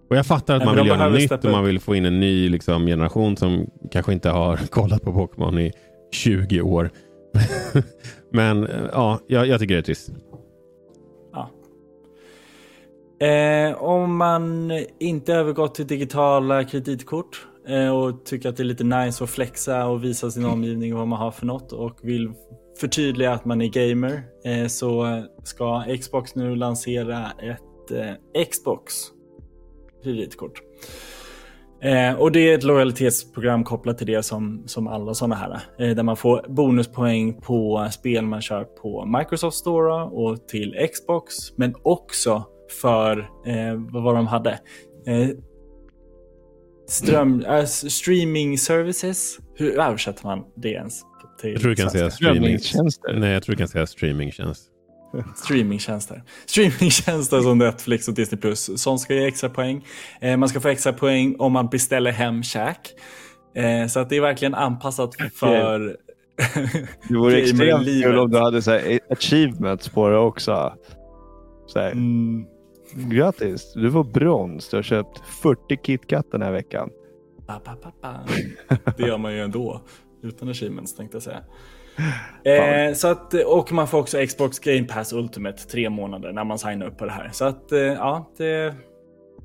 Och jag fattar att Nej, man vill göra nytt och man vill få in en ny liksom, generation som kanske inte har *laughs* kollat på Pokémon i 20 år. *laughs* Men eh, ja, jag, jag tycker det är trist. Ja. Eh, om man inte övergått till digitala kreditkort eh, och tycker att det är lite nice att flexa och visa sin omgivning vad man har för något och vill förtydliga att man är gamer eh, så ska Xbox nu lansera ett eh, Xbox kreditkort. Eh, och det är ett lojalitetsprogram kopplat till det som, som alla sådana här. Eh, där man får bonuspoäng på spel man kör på Microsoft Store och till Xbox. Men också för eh, vad var de hade? Eh, ström, äh, streaming services. Hur översätter man det ens? Till Jag tror du kan säga svenska? streaming. Strömningstjänster. Nej, jag tror du kan säga streamingtjänst. *laughs* Streamingtjänster. Streamingtjänster som Netflix och Disney+. Plus. Sånt ska ge extra poäng. Eh, man ska få extra poäng om man beställer hem käk. Eh, så att det är verkligen anpassat för *laughs* Det vore extremt kul om du hade så här, achievements på det också. Så här, Mm, Grattis, du får brons. Du har köpt 40 KitKat den här veckan. ba, ba, ba. Det gör man ju ändå. Utan achievements tänkte jag säga. Eh, så att, och man får också Xbox Game Pass Ultimate tre månader när man signar upp på det här. Så att eh, ja, det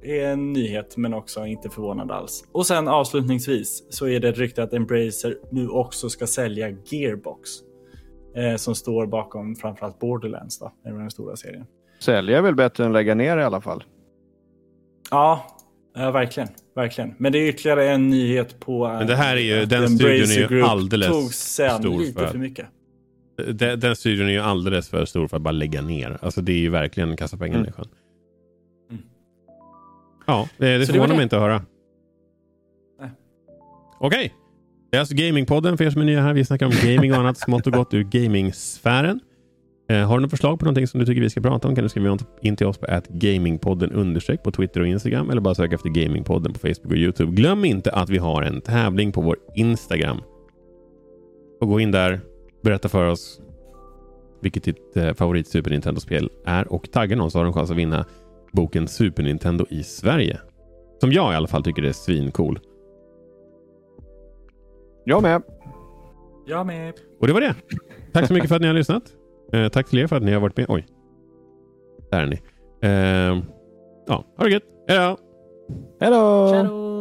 är en nyhet men också inte förvånande alls. Och sen avslutningsvis så är det ett rykte att Embracer nu också ska sälja Gearbox. Eh, som står bakom framförallt Borderlands då, är den stora serien. Sälja är väl bättre än lägga ner i alla fall. Ja, ja verkligen, verkligen. Men det är ytterligare en nyhet på Men det här är ju- den studion är ju alldeles tog an stor lite för- för mycket. Den, den studion är ju alldeles för stor för att bara lägga ner. Alltså det är ju verkligen kasta pengarna Mm. i sjön. Mm. Ja, det, det det förvånar mig inte att höra. Okej. Det är alltså Gamingpodden för er som är nya här. Vi snackar om gaming och annat smått och gott ur gamingsfären. Eh, har du något förslag på någonting som du tycker vi ska prata om kan du skriva in till oss på gamingpodden understreck på Twitter och Instagram eller bara söka efter Gamingpodden på Facebook och Youtube. Glöm inte att vi har en tävling på vår Instagram. Och gå in där, berätta för oss vilket ditt eh, favorit Super Nintendo-spel är och tagga någon så har du en chans att vinna boken Super Nintendo i Sverige. Som jag i alla fall tycker är svincool. Jag med. Jag med. Och det var det. Tack så mycket för att ni har lyssnat. Eh, tack till er för att ni har varit med. Oj. Där är ni. Eh, ja, ha det gött. Hej då! Hej då!